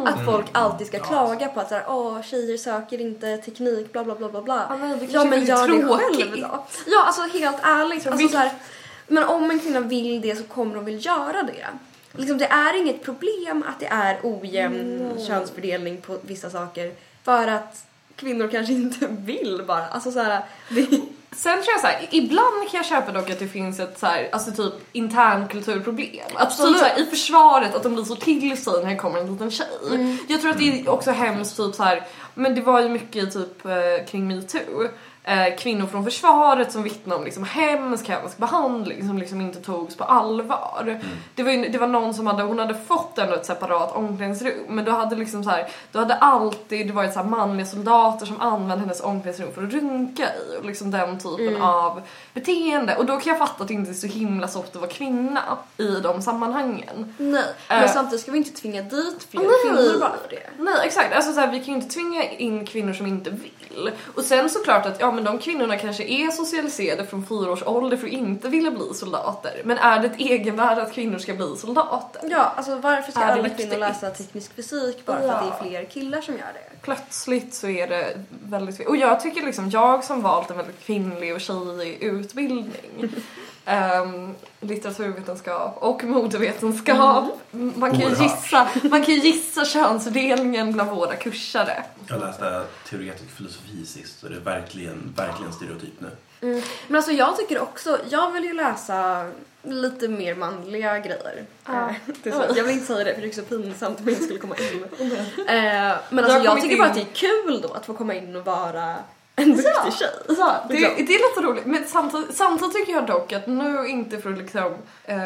Att folk alltid ska klaga på att så här, Åh, tjejer söker inte teknik, bla bla bla bla bla. Ja, nej, det ja men gör det tråkigt. själv då. Ja, alltså helt ärligt. Alltså, så här, men om en kvinna vill det så kommer hon väl göra det. Liksom, det är inget problem att det är ojämn könsfördelning på vissa saker för att kvinnor kanske inte vill bara. Alltså så här, det, Sen tror jag så här, ibland kan jag köpa dock att det finns ett så här, alltså typ internkulturproblem. Att Absolut. typ så här, i försvaret att de blir så till sig när det kommer en liten tjej. Jag tror att det är också hemskt typ så här, men det var ju mycket typ eh, kring metoo. Eh, kvinnor från försvaret som vittnar om liksom hemsk, hemsk behandling som liksom inte togs på allvar. Det, var ju, det var någon som hade, hon hade fått ändå ett separat omklädningsrum men då hade liksom så här, då hade alltid det varit så här manliga soldater som använde hennes omklädningsrum för att runka i och liksom den typen av beteende. Och då kan jag fatta att det inte är så himla soft att vara kvinna i de sammanhangen. nej. Men Eh. samtidigt ska vi inte tvinga dit fler Nej. kvinnor bara för det. Nej exakt, alltså så här, vi kan ju inte tvinga in kvinnor som inte vill. Och sen såklart att ja men de kvinnorna kanske är socialiserade från fyra års ålder för att inte vilja bli soldater. Men är det ett egenvärde att kvinnor ska bli soldater? Ja, alltså varför ska Är alla kvinnor läsa teknisk fysik bara för Ja. att det är fler killar som gör det? Plötsligt så är det väldigt. Och jag tycker liksom, jag som valt en väldigt kvinnlig och tjejig utbildning um, litteraturvetenskap och modevetenskap. Man kan ju gissa, man kan ju gissa könsfördelningen bland våra kursare. Jag läste teoretisk filosofi sist och det är verkligen, verkligen stereotyp nu. Men alltså jag tycker också, jag vill ju läsa lite mer manliga grejer. Så, jag vill inte säga det för det är så pinsamt om jag inte skulle komma in. Eh, men Jag alltså jag tycker in- bara att det är kul då att få komma in och vara en duktig tjej. Ja, det, Liksom. det är lite roligt. Men samtidigt, samtidigt tycker jag dock att nu inte för att liksom eh,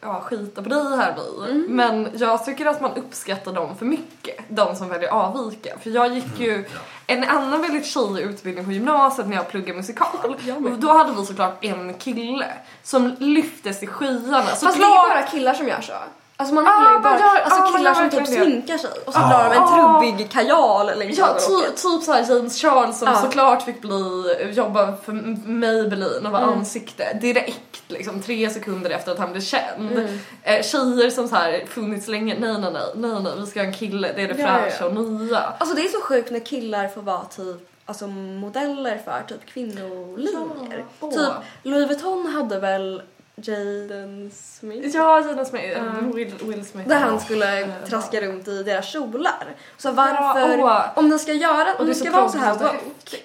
ja, skita på dig här Vi, Mm. men jag tycker att man uppskattar dem för mycket. De som väljer avvika. För jag gick ju en annan väldigt tjejig utbildning på gymnasiet när jag pluggade musikal. Jag. Och då hade vi såklart en kille som lyftes i skyarna. Fast det är bara killar som gör så. Alltså man Ah, gillar ju bara gör- alltså ah, killar som typ sminkar sig och så Ah. drar de en Ah. trubbig kajal längs Ja, ögonlocket. ty, typ såhär James Charles som Ja. såklart fick bli, jobba för Maybelline och vara Mm. ansikte direkt liksom tre sekunder efter att han blev känd. Mm. Eh, tjejer som så här funnits länge, nej nej nej, nej nej vi ska ha en kille, det är det Ja, ja, fräscha och nya. Alltså det är så sjukt när killar får vara typ alltså modeller för typ kvinnolinjer. Ja. Typ Louis Vuitton hade väl Jaden Smith? Ja, Jaden Smith, Ja. Will, Will Smith. Där han skulle Ja. traska runt i deras kjolar. Så varför, åh. om den ska göra, om är ska vara så här woke,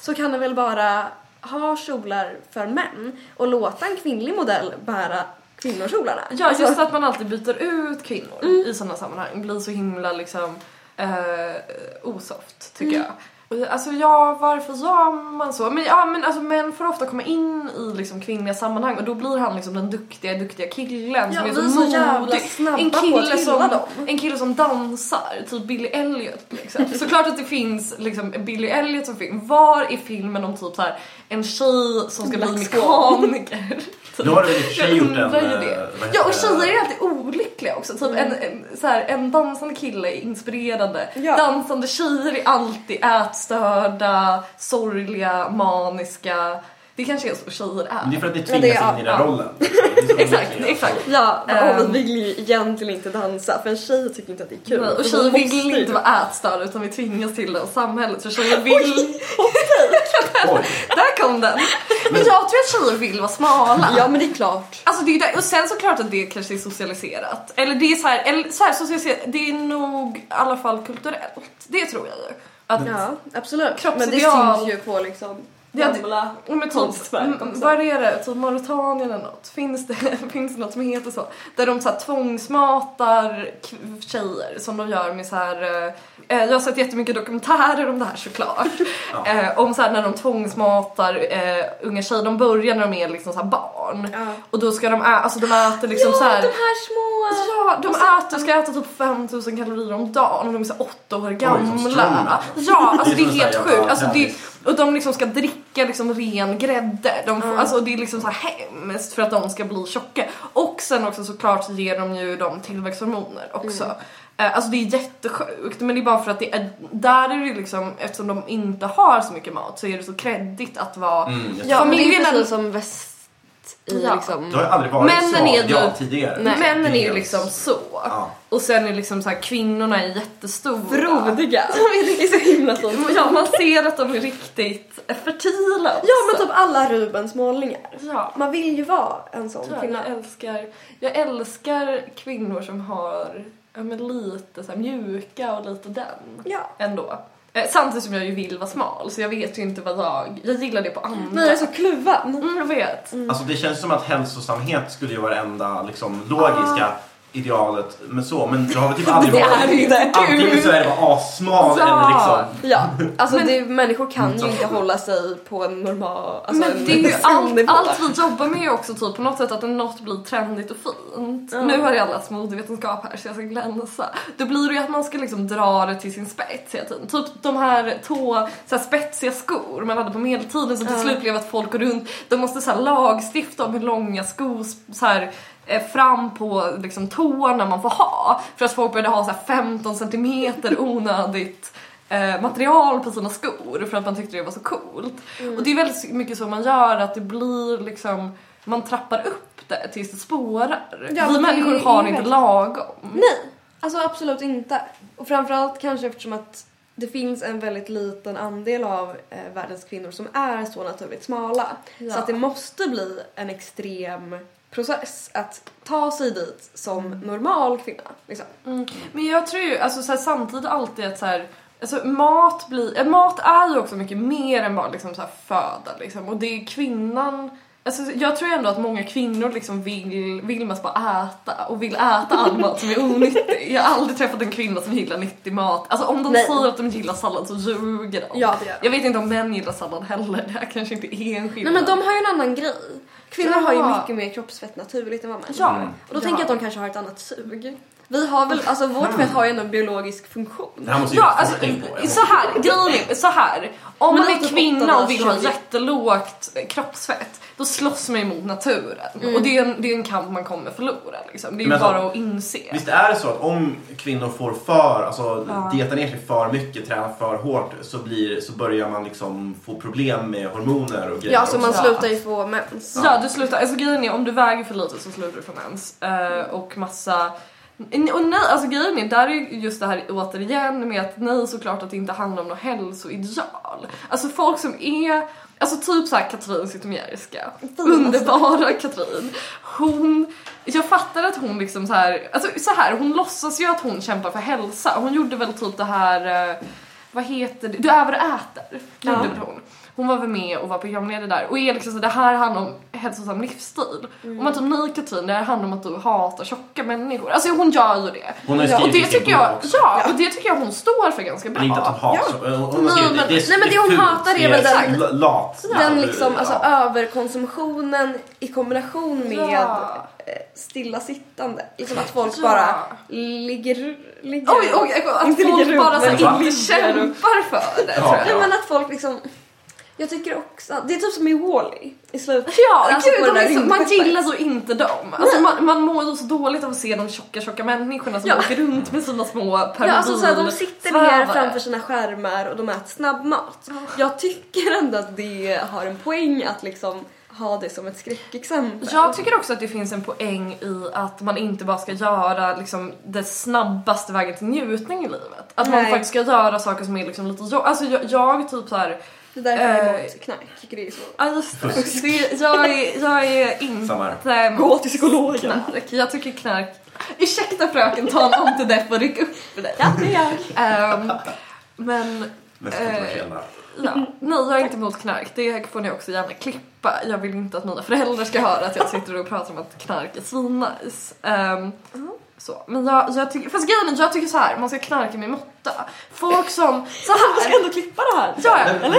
så kan det väl bara ha kjolar för män och låta en kvinnlig modell bära kvinnokjolarna. Ja, Alltså- just att man alltid byter ut kvinnor i sådana sammanhang blir så himla liksom eh, osoft tycker jag. Alltså ja, varför gör man så? Men, ja, men alltså män får ofta komma in i liksom kvinnliga sammanhang och då blir han liksom den duktiga, duktiga killen Ja, som är så så modig. En kille, som, dem. en kille som dansar, typ Billy Elliot liksom. Såklart att det finns liksom Billy Elliot som film. Var är filmen om typ så här en tjej som ska Black bli mekaniker? Nu har du i och för sig Jag gjort en... eh, det. Ja och tjejer är alltid olyckliga också. Typ en, en, så här, en dansande kille är inspirerande. Ja. Dansande tjejer är alltid ätstörda, sorgliga, maniska. Det kanske är så tjejer Men det är är. för att ni det tvingas är- in i den ja. rollen. Det är så Exakt, exakt. Ja, Ehm. och vi vill ju egentligen inte dansa för en tjej tycker inte att det är kul. Nej, och Så tjejer vi vill inte vara ätstörda utan vi tvingas till det av samhället. För tjejer vill... Oj. Där kom den! Men jag tror att tjejer vill vara smala. Ja men det är klart. Alltså det är där, och sen såklart att det kanske är socialiserat. Eller det är så här, eller så här socialiserat, det är nog i alla fall kulturellt. Det tror jag ju. Att, Ja, absolut. Men det syns ju på liksom det- gamla Ja, men typ, konstverk m- också. vad är det? Typ Mauritanien eller något? Finns det, finns det något som heter så? Där de så här tvångsmatar tjejer som de gör med så här. eh, Eh, jag har sett jättemycket dokumentärer om det här såklart. Ja. eh, om så här när de tvångsmatar eh, unga tjejer. De börjar när de är liksom så här barn. Ja. Och då ska de, ä- alltså de äter liksom ja, så här. de här små... Ja, de äter, ska äta typ 5000 kalorier om dagen och de är så åtta år gamla. Ja, alltså det är helt sjukt. Alltså det. Och de liksom ska dricka liksom ren grädde. De får, Alltså det är liksom så här hemskt för att de ska bli tjocka. Och sen också såklart så ger de ju dem tillväxthormoner också. Eh, Alltså det är jättesjukt men det är bara för att det är, där är det liksom, eftersom de inte har så mycket mat så är det så kreddigt att vara Mm, Ja, men det är Familjen är- precis som väst i Ja. liksom... Det har ju aldrig varit Männen så är ju- ja, tidigare. Nej. Männen är ju liksom så. Ja. Och sen är liksom så här, kvinnorna är jättestora. Frodiga. Det är så himla fint. Ja, man ser att de är riktigt fertila också. Ja men typ alla Rubens målningar. Ja. Man vill ju vara en sån Jag, kvinna. jag, älskar, jag älskar kvinnor som har ja, men lite så här, mjuka och lite den Ja. ändå. Eh, samtidigt som jag ju vill vara smal så jag vet ju inte vad jag... Jag gillar det på andra. Vi är så kluven. Mm, jag vet. Alltså det känns som att hälsosamhet skulle ju vara det enda liksom, logiska idealet. Men så, men det har väl typ aldrig Det varit... är ju inte Antingen så är det bara assmal Ja. eller liksom... Ja, alltså Men- det, människor kan ju Mm. inte hålla sig på en normal, alltså Men en det är ju allt, allt vi jobbar med är också typ på något sätt att något blir trendigt och fint. Ja. Nu har jag läst modevetenskap här så jag ska glänsa. Då blir det ju att man ska liksom dra det till sin spets hela tiden. Typ de här tå, så här spetsiga skor man hade på medeltiden som till Ja. slut blev att folk går runt, de måste så här lagstifta om hur långa skor så här, fram på liksom tårna man får ha. För att folk började ha så här 15 centimeter onödigt eh, material på sina skor för att man tyckte det var så coolt. Och det är väldigt mycket så man gör att det blir liksom man trappar upp det tills det spårar. Ja, Vi det människor är har ju inte lagom. Nej, alltså absolut inte. Och framförallt kanske eftersom att det finns en väldigt liten andel av eh, världens kvinnor som är så naturligt smala. Ja. Så att det måste bli en extrem process att ta sig dit som normal kvinna. Liksom. Mm. Men jag tror ju alltså, så här, samtidigt alltid att så här, alltså, mat, blir, eh, mat är ju också mycket mer än bara liksom, så här, föda. Liksom. Och det är kvinnan Alltså, jag tror ändå att många kvinnor liksom vill, vill mest bara äta och vill äta all mat som är onyttig. Jag har aldrig träffat en kvinna som gillar nyttig mat. Alltså om de Nej. säger att de gillar sallad så ljuger de. Ja, det gör de. Jag vet inte om män gillar sallad heller, det här kanske inte är en Nej skillnad. men de har ju en annan grej. Kvinnor har ju mycket mer kroppsfett naturligt än vad män Ja. Mm. Och då Ja. tänker jag att de kanske har ett annat sug. Vi har väl, alltså vårt fett har ju ändå en biologisk funktion. Det här måste ju Ja, ja, alltså på. så här, grejen är så här. Om man är kvinna och vill ha 820. jättelågt kroppsfett, då slåss man emot naturen. Och det är, en, det är en kamp man kommer förlora liksom. Det är ju alltså, bara att inse. Visst är det så att om kvinnor får för, alltså Ja. dieta ner sig för mycket, träna för hårt så, blir, så börjar man liksom få problem med hormoner och grejer Ja, så man. Ja. slutar ju få mens. Ja, du slutar, alltså grejen är om du väger för lite så slutar du få mens. Eh, och massa... Och nej, alltså grejen är, där är just det här återigen med att nej såklart att det inte handlar om något hälsoideal. Alltså folk som är, alltså typ såhär Katrin Zytomierska, underbara Katrin. Hon, jag fattar att hon liksom så här, alltså så här, hon låtsas ju att hon kämpar för hälsa. Hon gjorde väl typ det här, eh, vad heter det, Du över och äter, Ja. gjorde väl hon. Hon var väl med och var programledare där och är liksom så det här handlar om hälsosam livsstil. Och man typ nej Katrin, det här handlar om att du hatar tjocka människor. Alltså hon gör ju det. Hon har Ja, Och skrivit det tycker jag, också. ja, och det tycker jag hon står för ganska bra. Men inte att hon hatar. Ja. Hon Nej, skrivit, men- det, är, nej, men det hon hatar är väl det den- lat. Den liksom, alltså ja. överkonsumtionen i kombination med Ja. eh, stillasittande. Liksom att folk Ja. bara ligger... ligger Oj, oj, oj, att Inte folk ligger bara så inte kämpar för det Ja. tror Nej jag. men att folk liksom... Jag tycker också, det är typ som i Wall-E i slutet. Ja, Alltså, gud, de så, man rymdskeppet. gillar så inte dem. Alltså, man, man mår så dåligt av att se de tjocka, tjocka människorna som Ja. åker runt med sina små Ja, alltså så här, de sitter ner framför sina skärmar och de äter snabbmat. Jag tycker ändå att det har en poäng att liksom ha det som ett skräckexempel. Jag tycker också att det finns en poäng i att man inte bara ska göra liksom, det snabbaste vägen till njutning i livet. Att man Nej. faktiskt ska göra saker som är liksom lite jobb. Alltså jag, jag typ så här. Det är därför jag är Eh, emot knark. Jag tycker det jag, är, jag är inte här. Gå till psykologen. knark. Jag tycker knark... Ursäkta fröken, ta en antidepp och ryck upp för dig. Ja, det är jag. Ehm, men Mest Eh, ja, nej jag är inte emot knark. Det får ni också gärna klippa. Jag vill inte att mina föräldrar ska höra att jag sitter och pratar om att knark är svinnice. Ehm, så. Men jag, jag tycker, fast grejen är, jag tycker så här, man ska knarka med måtta. Folk som, så Jag ska här. ändå klippa det här. Ja, ja. nej,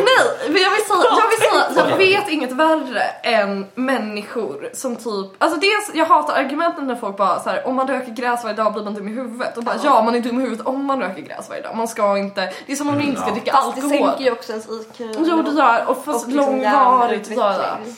men jag vill säga, jag, vill säga, jag vet inget värre än människor som typ, alltså dels jag hatar argumenten när folk bara så här, om man röker gräs varje dag blir man dum i huvudet och bara ja man är dum i huvudet om man röker gräs varje dag, man ska inte, det är som om man inte ska dricka Fast det alkohol. sänker ju också ens IQ. Jo det gör och fast och liksom långvarigt hjärnutveckling.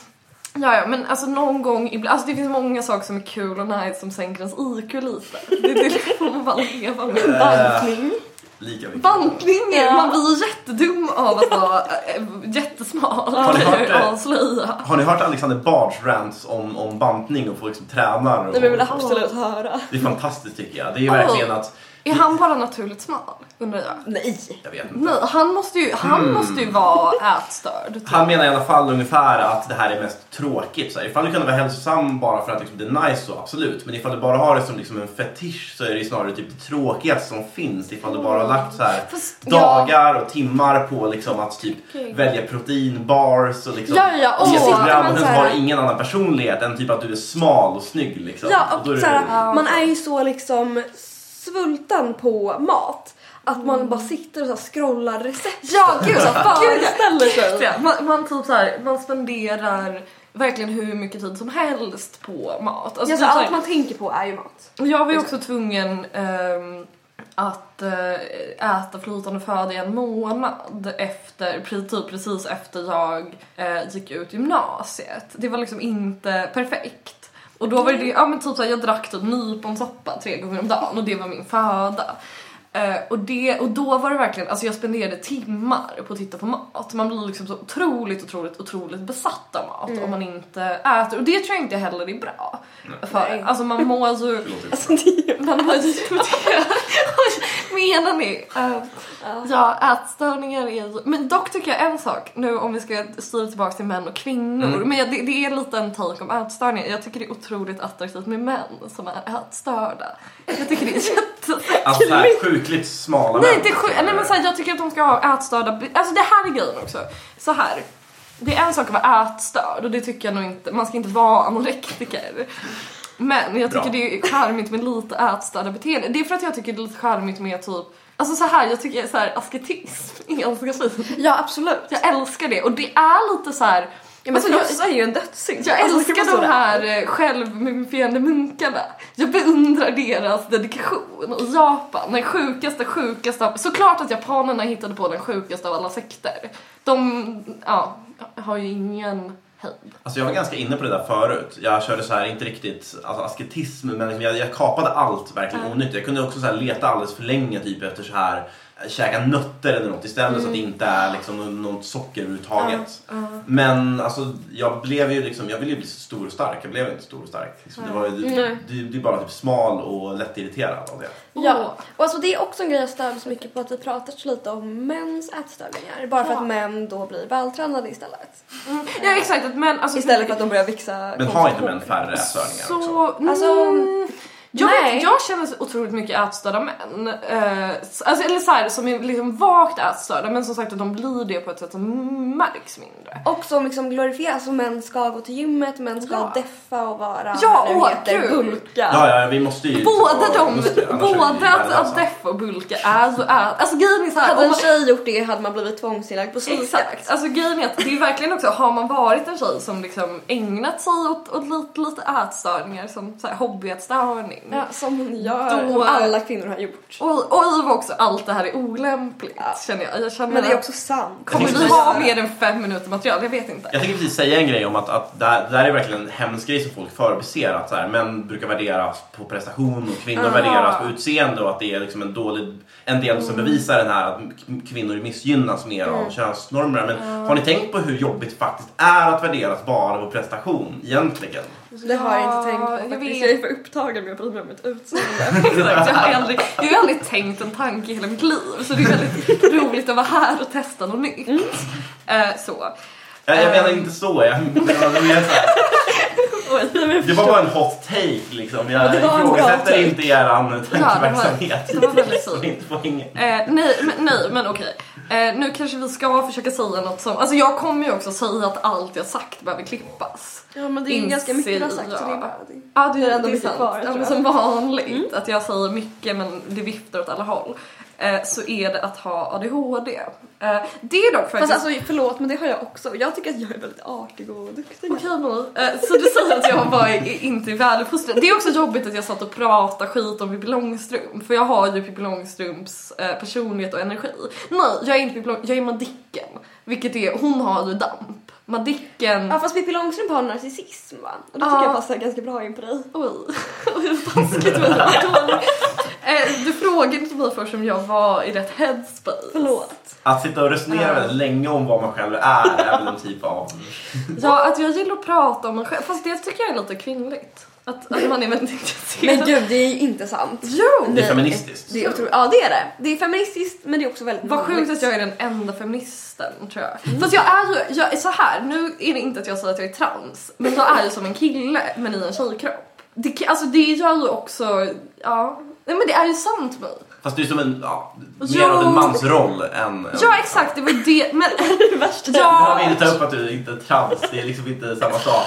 Ja, ja men alltså någon gång ibland, alltså det finns många saker som är kul och nice som sänker ens IQ lite. Det, det får man bara leva med. Eh, Bantning. Lika mycket. Bantning, Ja. man blir jättedum av att vara äh, jättesmal. Har ni hört avslöja. Har ni hört Alexander Bards rants om, om bantning och folk som tränar? Och, Det vill jag absolut höra. det är fantastiskt tycker jag. Det är verkligen att... Är han bara naturligt smal? Undrar jag. Nej. Jag vet inte. Nej, han måste ju, han måste ju vara ätstörd. Han menar i alla fall ungefär att det här är mest tråkigt. Så här, ifall du kan vara hälsosam bara för att liksom, det är nice så absolut. Men ifall du bara har det som liksom en fetisch så är det snarare typ det tråkigaste som finns. Ifall du bara har lagt så här Fast, ja. dagar och timmar på liksom att typ Okej. välja proteinbars och liksom Ja, ja, och så fram man och så sen här- har du ingen annan personlighet än typ att du är smal och snygg liksom. Ja, då är och det- såhär, man är ju så liksom svulten på mat att man bara sitter och så här scrollar recept. Ja, gud, så föreställer sig. Man, man, typ så här, man spenderar verkligen hur mycket tid som helst på mat. Alltså, Ja, typ så här- allt man tänker på är ju mat. Jag var ju också tvungen ehm, att eh, äta flytande föda i en månad efter, typ precis efter jag eh, gick ut gymnasiet. Det var liksom inte perfekt. Och då var det, ja men typ såhär, jag drack typ nyponsoppa tre gånger om dagen och det var min föda. Eh, och, det, och då var det verkligen, alltså jag spenderade timmar på att titta på mat. Man blir liksom så otroligt, otroligt, otroligt besatt av mat om man inte äter. Och det tror jag inte heller är bra. För, Nej. alltså man mår ju... Alltså, det Man har ju Menar ni? Uh, ja, ätstörningar är ju... Men dock tycker jag en sak, nu om vi ska styra tillbaka till män och kvinnor. Mm. Men jag, det, det är lite en take om ätstörningar. Jag tycker det är otroligt attraktivt med män som är ätstörda. Jag tycker det är jätte... Sjukligt smala Nej, inte sjuk... Nej men så här, jag tycker att de ska ha ätstörda... Alltså det här är grejen också. Så här. Det är en sak att vara ätstörd och det tycker jag nog inte. Man ska inte vara anorektiker. Men jag tycker Bra. det är charmigt med lite ätstörda beteenden. Det är för att jag tycker det är lite charmigt med typ Alltså så här, jag tycker så här, asketism är ganska fint. Ja, absolut. Jag älskar det och det är lite så här. Ja, men alltså, jag, frossa är ju en dödssynd. jag Alltså, älskar de här eh, självmumifierande munkarna. Jag beundrar deras dedikation. Och Japan, den sjukaste, sjukaste av... Såklart att japanerna hittade på den sjukaste av alla sekter. De, ja, har ju ingen hejd. Alltså jag var ganska inne på det där förut. Jag körde så här, inte riktigt alltså asketism, men liksom jag, jag kapade allt verkligen onyttigt. Jag kunde också så här leta alldeles för länge typ efter så här käka nötter eller något istället så att det inte är liksom något socker överhuvudtaget. Men alltså jag blev ju liksom, jag ville ju bli stor och stark. Jag blev inte stor och stark. Liksom, det var ju, Nej. du, du är bara typ smal och lättirriterad av det. Ja, och alltså det är också en grej jag stör så mycket på att vi pratar så lite om mäns ätstörningar. Bara för Ja. att män då blir vältränade istället. Ja exakt, att män alltså, Istället för att de börjar växa Men har inte män färre ätstörningar också? Så, Alltså, mm, jag, nej. vet, jag känner så otroligt mycket ätstörda män. Eh, alltså, eller så här, som är liksom vagt ätstörda men som sagt att de blir det på ett sätt som märks mindre. Och som liksom glorifieras. Alltså män ska gå till gymmet, män ska Ja. deffa och vara Ja, åh, heter, bulka. Ja, ja, vi måste ju... Båda de, måste både att, att deffa och bulka är så är, alltså grejen är så här, Hade en man- tjej gjort det hade man blivit tvångsinlagd på psyket. Exakt, alltså grejen är att det är verkligen också, har man varit en tjej som liksom ägnat sig åt, åt lite, lite ätstörningar som så här, hobbyätstörning. Ja, Som hon gör Då- och alla kvinnor har gjort. Oj, oj vad också allt det här är olämpligt Ja. känner jag. jag känner Men det är också sant. Kommer vi ha mer än fem minuter material? Jag vet inte. Jag tänkte precis säga en grej om att, att det, här, det här är verkligen en hemsk grej som folk förbiser. Att så här, män brukar värderas på prestation och kvinnor Ja. värderas på utseende och att det är liksom en dålig en del som Mm. bevisar den här att kvinnor missgynnas mer av könsnormer. Men har ni tänkt på hur jobbigt det faktiskt är att värderas bara på prestation egentligen? Det har jag inte tänkt på jag faktiskt. vet. Jag är för upptagen med att bry mig om mitt utseende. Exakt, jag har aldrig, jag har aldrig tänkt en tanke i hela mitt liv så det är väldigt roligt att vara här och testa något nytt. Eh, så. Jag, jag menar Ehm. inte så. Jag, menar mer så det var bara en hot take liksom. Jag det var en bra ifrågasätter take. inte eran var- tankeverksamhet. det var väldigt Så fint. inte. Eh, nej, men, nej, men okej. Eh, nu kanske vi ska försöka säga något som... Alltså jag kommer ju också säga att allt jag sagt behöver klippas. Ja men det är ju ganska mycket du har sagt så det är bara. Ja, det, Det är ändå mycket kvar, ja, men som vanligt, att jag säger mycket men det viftar åt alla håll. Eh, så är det att ha ADHD. Eh, det är dock faktiskt... Fast alltså förlåt men det har jag också. Jag tycker att jag är väldigt artig och duktig. Okej nu. Eh, Så du säger att jag bara är, inte är väluppfostrad. Det är också jobbigt att jag satt och pratade skit om Pippi Långstrump. För jag har ju Pippi Långstrumps personlighet och energi. Nej, jag är inte Pippi Långstrump, jag är Madicken. Vilket är, hon har ju damp. Madicken... Ja fast Pippi Långstrump har narcissism va? Och det Ja. tycker jag passar ganska bra in på dig. Oj, vad taskigt här. Eh, Du frågade inte mig först om jag var i rätt headspace. Förlåt. Att sitta och resonera Ja. väldigt länge om vad man själv är är väl en typ av... Ja, att jag gillar att prata om mig själv. Fast det tycker jag är lite kvinnligt. Att, att man är väldigt intresserad. Men gud det är ju inte sant. Jo! Det är feministiskt. Det är otro... Ja det är det. Det är feministiskt men det är också väldigt Vad sjukt att jag är den enda feministen tror jag. Fast jag är ju, jag är så här. nu är det inte att jag säger att jag är trans, men jag är ju som en kille men i en tjejkropp. Det, alltså det gör ju också, ja, nej men det är ju sant mig. Fast du är som en, ja, mer av en mansroll än... Ja exakt, det var det, men det värsta. Jag ja, vill inte ta upp att du inte är trans, det är liksom inte samma sak.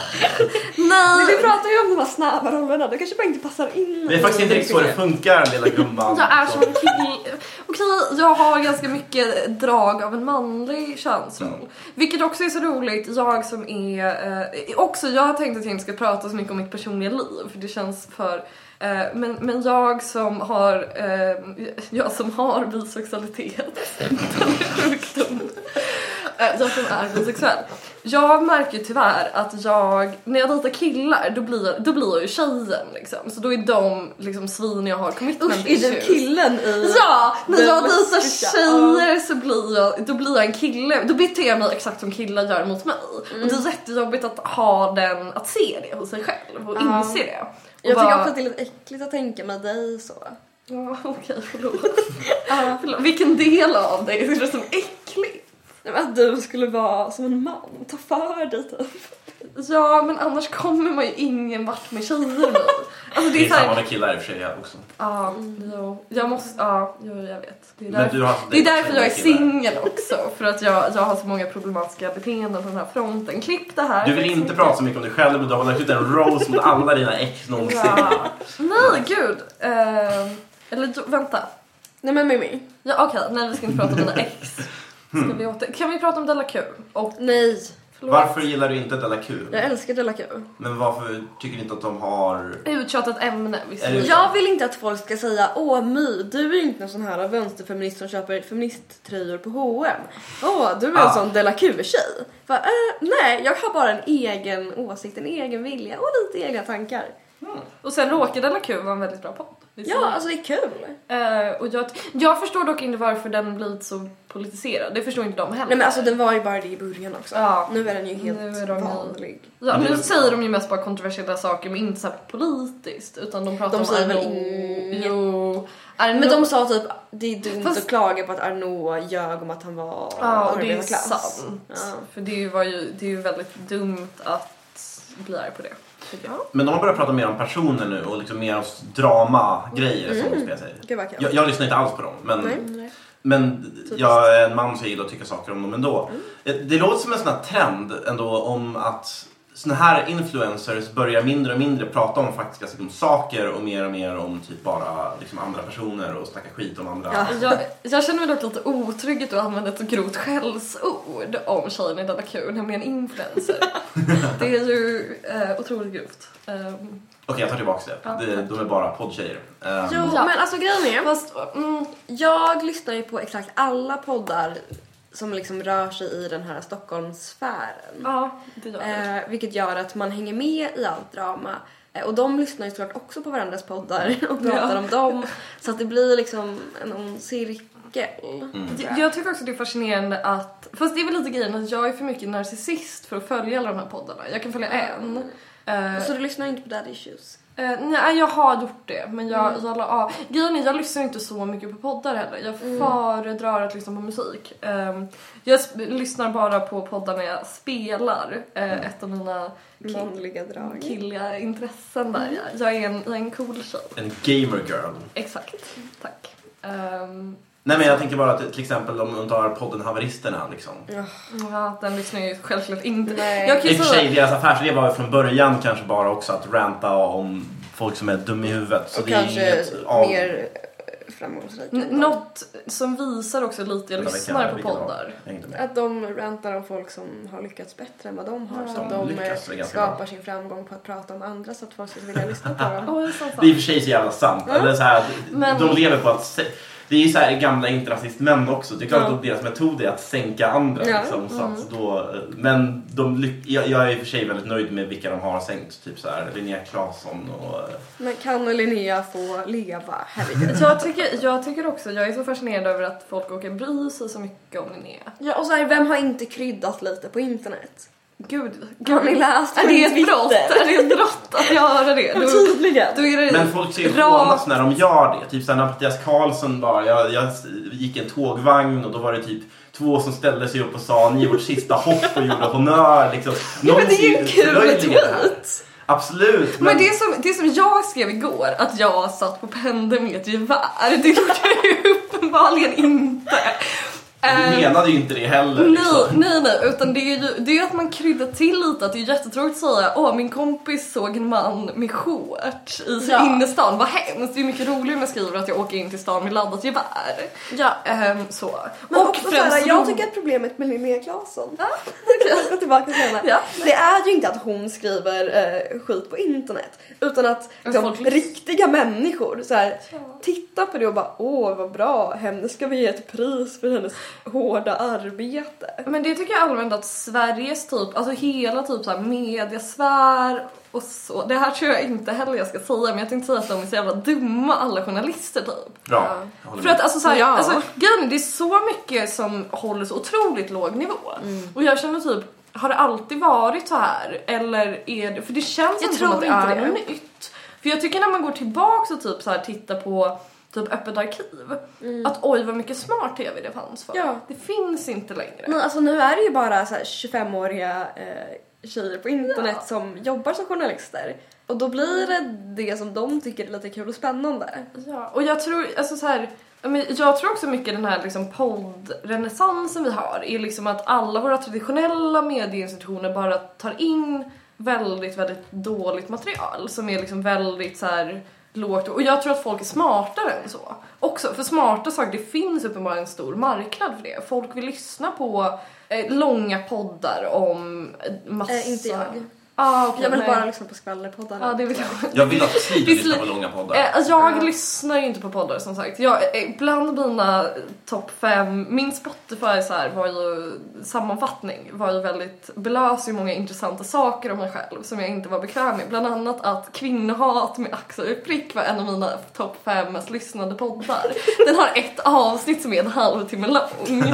Men vi nej. pratar ju om de här snäva rollerna, du kanske bara inte passar in. Det är faktiskt inte riktigt så det funkar lilla gumman. Jag är som en kille. Okej, jag har ganska mycket drag av en manlig könsroll. Vilket också är så roligt, jag som är... Eh, också, jag har tänkt att jag inte ska prata så mycket om mitt personliga liv, för det känns för... Eh, men, men jag som har, eh, jag som har bisexualitet. Eh, jag som är bisexuell. Jag märker tyvärr att jag, när jag dejtar killar då blir, då blir jag ju tjejen liksom. Så då är de liksom svin jag har commitment Usch, är du killen i... Ja, när jag dejtar tjejer så blir jag, då blir jag en kille. Då beter jag mig exakt som killar gör mot mig. Och Mm. det är jättejobbigt att ha den, att se det hos sig själv och Ja. inse det. Jag bara- tycker också att det är lite äckligt att tänka med dig så. Ja, okej, förlåt. ja, förlåt. Vilken del av dig är det som äckligt? Nej, men Att du skulle vara som en man, ta för dig typ. Ja, men annars kommer man ju ingen vart med tjejer nu. Alltså det Det är är samma med killar i och för sig också. ja, jo. Jag måste, ja, jo, jag vet. Det är Men därför, du har det är därför jag är singel också. För att jag, jag har så många problematiska beteenden på den här fronten. Klipp det här. Du vill inte prata så mycket om dig själv men du har lagt ut en rose mot alla dina ex någonsin. Ja. Nej, gud. Eh, eller vänta. Nej men Mimmi. Ja, Okej, nej vi ska inte prata om mina ex. Ska vi åter... Kan vi prata om Della Q? Och, Nej. förlåt. Varför gillar du inte Della Q? Jag älskar Della Q. Men varför tycker du inte att de har... Uttjatat ämne, visst. Jag vill inte att folk ska säga Åh My, du är inte någon sån här vänsterfeminist som köper feministtröjor på H&M. Åh, du är en Ah. sån Della Q-tjej. Äh, nej, jag har bara en egen åsikt, en egen vilja och lite egna tankar. Och sen råkar Della Q vara en väldigt bra podd. är Ja, det? alltså det är kul. Eh, och jag, jag förstår dock inte varför den blivit så politiserad. Det förstår inte de heller. Nej men alltså den var ju bara det i början också. Ja. Nu är den ju helt Nu är de vanlig. ja, nu det- säger de ju mest bara kontroversiella saker men inte så politiskt. Utan de pratar De om säger väl Jo. Men de sa typ det är dumt Fast- att klaga på att Arnaud ljög om att han var Ja, och det är sant. Ja. För det var ju, det är ju väldigt dumt att bli arg på det. Jag. Men de har börjat prata mer om personer nu och liksom mer om drama-grejer som Mm. spelar sig. Gud vad kul. Jag, jag lyssnar inte alls på dem men, Nej. men jag är en man så jag gillar att tycka saker om dem ändå. Eh, Det låter som en sån här trend ändå om att såna här influencers börjar mindre och mindre prata om faktiska liksom, saker och mer och mer om typ bara liksom, andra personer och snacka skit om andra. Ja. Jag, jag känner mig dock lite otrygg att använda ett så grovt skällsord om tjejen i Della Q, nämligen influencer. Det är ju eh, otroligt grovt. Um, Okej, jag tar tillbaka det. Ja, det de är bara poddtjejer. Jo, Ja. men alltså grejen är, Fast, mm, jag lyssnar ju på exakt alla poddar som liksom rör sig i den här Stockholmssfären. ja, det gör det. Eh, vilket gör att man hänger med i allt drama. Eh, och de lyssnar ju såklart också på varandras poddar och pratar Ja. om dem. Så att det blir liksom en ond cirkel. Mm. Jag- Jag tycker också det är fascinerande att, fast det är väl lite grejen att jag är för mycket narcissist för att följa alla de här poddarna. Jag kan följa en. Eh, Så du lyssnar inte på Daddy Issues? Eh, nej, jag har gjort det. Men jag, Mm. jag la av. Grejen är, jag lyssnar inte så mycket på poddar heller. Jag Mm. föredrar att lyssna på musik. Ehm, jag sp- lyssnar bara på poddar när jag spelar. Eh, ett av mina drag. killiga intressen där. Jag, jag, är en, jag är en cool tjej. En gamer girl. Exakt. Tack. Ehm, Nej men jag tänker bara att till exempel om man tar podden Haveristerna liksom. ja, den lyssnar ju självklart inte. Nej. Jag kan I och för sig, deras affärsidé var ju från början kanske bara också att ranta om folk som är dum i huvudet. Så Och det är kanske inget av... mer eh, framgångsrik. n- något som visar också lite, jag lyssnar på poddar. Är. Att de rantar om folk som har lyckats bättre än vad de har. Ja. Så att De de eh, skapar bra. sin framgång på att prata om andra så att folk ska vilja lyssna på dem. Sant. Det är i och för sig så jävla sant. Eller så här, Men- De lever på att... Det är ju så här gamla interrasistmän också. Det är klart Ja. att deras metod är att sänka andra. Ja. Liksom, så Mm. att då, men de, jag, jag är i och för sig väldigt nöjd med vilka de har sänkt. Typ så här Linnea Claesson och... Men kan Linnea få leva? Herregud. Jag tycker, jag tycker också, jag är så fascinerad över att folk åker bry sig så mycket om Linnea. Ja, och så här, vem har inte kryddat lite på internet? Gud, Har ni läst är det ett brott? Är det ett brott att göra det? Då, Tydligen. då är det Men folk ser ju hånas när de gör det. Typ såhär när Mattias Karlsson bara, jag, jag gick i en tågvagn och då var det typ två som ställde sig upp och sa ni är vårt sista hopp och gjorde honnör. Liksom. Ja, men det är ju en kul tweet! Absolut. Men det som, det som jag skrev igår, att jag satt på pendeln med ett gevär, det gjorde jag ju uppenbarligen inte. Du Ehm, menade ju inte det heller. Nej, Liksom. nej, nej, utan det är ju det är att man kryddar till lite. Att det är jättetråkigt att säga åh min kompis såg en man med shorts i sin Ja. innerstan, vad hemskt. Det är mycket roligare om jag skriver att jag åker in till stan med laddat gevär. Ja. Ehm, så. Men också främst såhär, jag tycker att problemet med Linnea Claesson, jag går tillbaka till henne, Ja. det är ju inte att hon skriver eh, skit på internet utan att liksom, riktiga människor så här, Ja. tittar på det och bara åh vad bra, henne ska vi ge ett pris för hennes hårda arbete. Men det tycker jag allmänt att Sveriges typ, alltså hela typ så här mediasfär och så. Det här tror jag inte heller jag ska säga men jag tänkte säga att de är så jävla dumma alla journalister typ. Ja. För att alltså, så här, Ja. alltså grejen är, det är så mycket som håller så otroligt låg nivå. Och jag känner typ, har det alltid varit så här? Eller är det, för det känns Jag inte som tror att det inte är det. något nytt. För jag tycker när man går tillbaka och typ så här tittar på typ öppet arkiv, att oj vad mycket smart tv det fanns för. Ja. Det finns inte längre. Men alltså nu är det ju bara så här 25-åriga eh, tjejer på internet som jobbar som journalister. Och då blir det det som de tycker är lite kul och spännande. Ja, och jag tror, alltså så här, ja, jag tror också mycket den här liksom poddrenässansen vi har är liksom att alla våra traditionella medieinstitutioner bara tar in väldigt, väldigt dåligt material som är liksom väldigt så här lågt och jag tror att folk är smartare än så också för smarta saker, det finns uppenbarligen en stor marknad för det. Folk vill lyssna på eh, långa poddar om eh, massa... Eh, inte jag. Ah, okej, Jag vill nej. bara lyssna på skvallerpoddarna. Ja, det vill jag. Jag vill att lyssna sli- på långa poddar. Eh, alltså, jag Ja. lyssnar ju inte på poddar som sagt. Jag, eh, bland mina topp fem, min Spotify så här, var ju sammanfattning var ju väldigt, belös ju många intressanta saker om mig själv som jag inte var bekväm med. Bland annat att kvinnohat med Axel Prick var en av mina topp fem mest lyssnade poddar. Den har ett avsnitt som är en halvtimme lång.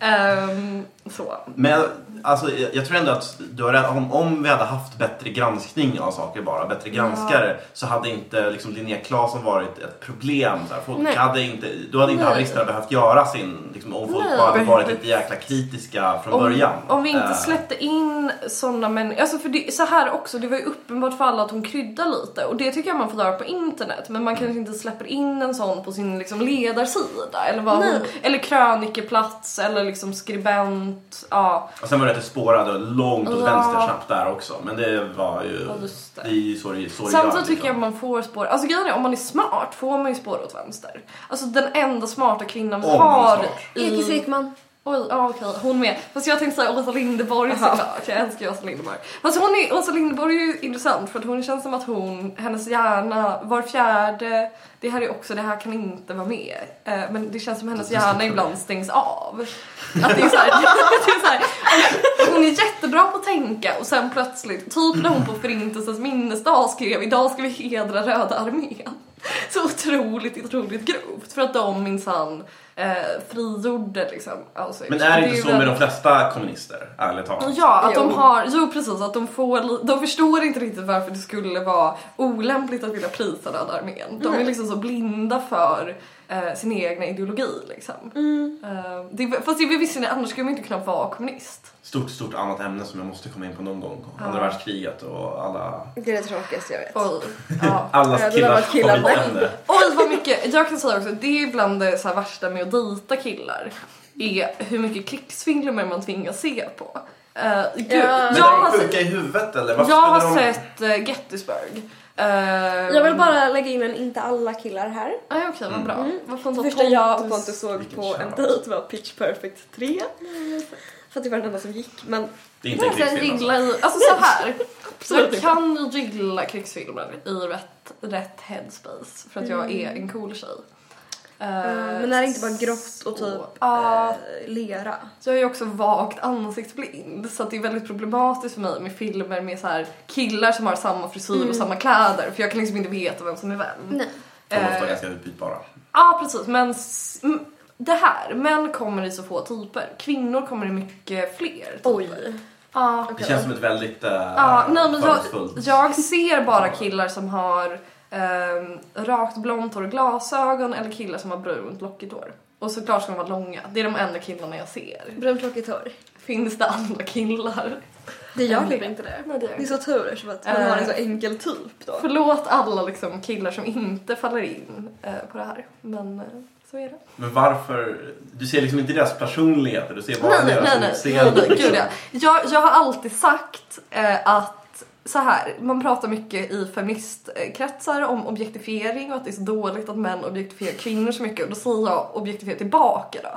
Ehm, så. Men alltså, jag tror ändå att du har. Om, om vi hade haft bättre granskning av saker bara, bättre granskare, så hade inte liksom, Linnea Claesson varit ett problem. Så här. Folk Nej. hade inte, då hade inte haveristerna behövt göra sin, liksom, om folk Nej. bara hade varit lite jäkla kritiska från om, början. Om vi inte Eh, släppte in såna människor, alltså för det, så här också, det var ju uppenbart för alla att hon kryddar lite och det tycker jag man får göra på internet men man kanske inte släpper in en sån på sin liksom ledarsida eller vad hon, eller krönikeplats eller liksom skribent, ja. Och sen var det att det spårade långt åt Ja. vänster snabbt där också. Men det var ju... Ja, just det. Det är ju så det, så det Samtidigt gör, tycker jag man får spår, alltså grejen är om man är smart får man ju spår åt vänster. Alltså den enda smarta kvinnan vi Om man är har smart. Ekis i... Ekman. Oj, ja okej, hon med. Fast jag tänkte säga Åsa Linderborg Aha. såklart. Jag älskar ju Åsa Linderborg. Fast hon är, Åsa Linderborg är ju intressant för att hon känns som att hon, hennes hjärna, var fjärde, det här är också, det här kan inte vara med. Eh, men det känns som hennes hjärna ibland stängs av. Att det är så här, det är så här, hon är jättebra på att tänka och sen plötsligt, typ när hon på förintelsens minnesdag skrev idag ska vi hedra Röda armén. Så otroligt, otroligt grovt för att de minsann eh, frigjorde liksom Auschwitz. Men är det ju inte så med de flesta kommunister, ärligt talat? Ja, att de Jo. har, jo precis, att de får, de förstår inte riktigt varför det skulle vara olämpligt att vilja prisa Röda armén. De är liksom så blinda för eh, sin egna ideologi liksom. Eh, det, fast det är visserligen, annars skulle man inte kunna vara kommunist. Stort, stort annat ämne som jag måste komma in på någon gång. Andra Ja. världskriget och alla, Det är det tråkigaste jag vet. Oj, ja. allas Ja, killars favoritämne. Oj vad mycket, jag kan säga också, det är bland det så här värsta med att dejta killar. Är hur mycket krigsfilmer man tvingas se på. Uh, gud, Ja. Men jag har sett sjuka i huvudet eller? Varför Jag har de... sett uh, Gettysburg. Uh, Jag vill bara lägga in en inte alla killar här. Nej okej, vad bra. Mm. Vad fan Det första jag och Pontus? Såg på en dejt var Pitch Perfect 3. För att det var den enda som gick. Men Det är inte en Jag kan krigsfilm alltså. i, alltså så här. Jag kan ju gilla krigsfilmer i rätt, rätt headspace för att jag är en cool tjej. Eh, Men är det inte bara grått och typ eh, lera? jag är ju också vagt ansiktsblind så att det är väldigt problematiskt för mig med filmer med så här killar som har samma frisyr och samma kläder för jag kan liksom inte veta vem som är vem. Nej. De måste vara ganska utbytbara. Ja, precis. Men det här, män kommer i så få typer. Kvinnor kommer i mycket fler typer. oj. Ja. Det känns som ett väldigt uh, Ja, nej, men jag, jag ser bara killar som har ehm, rakt blont hår och glasögon eller killar som har brunt lockigt hår. Och såklart ska de vara långa. Det är de enda killarna jag ser. Brunt lockigt hår. Finns det andra killar? Det gör Jag typ inte det. Nej, det Det är så tur eftersom att man Eh. har en så enkel typ då. Förlåt alla liksom, killar som inte faller in eh, på det här. Men eh, så är det. Men varför? Du ser liksom inte deras personligheter, du ser bara Nej, nej, deras nej, nej, nej, nej, liksom. gud ja. jag, jag har alltid sagt eh, att så här, man pratar mycket i feministkretsar om objektifiering och att det är så dåligt att män objektifierar kvinnor så mycket och då säger jag objektifiera tillbaka då.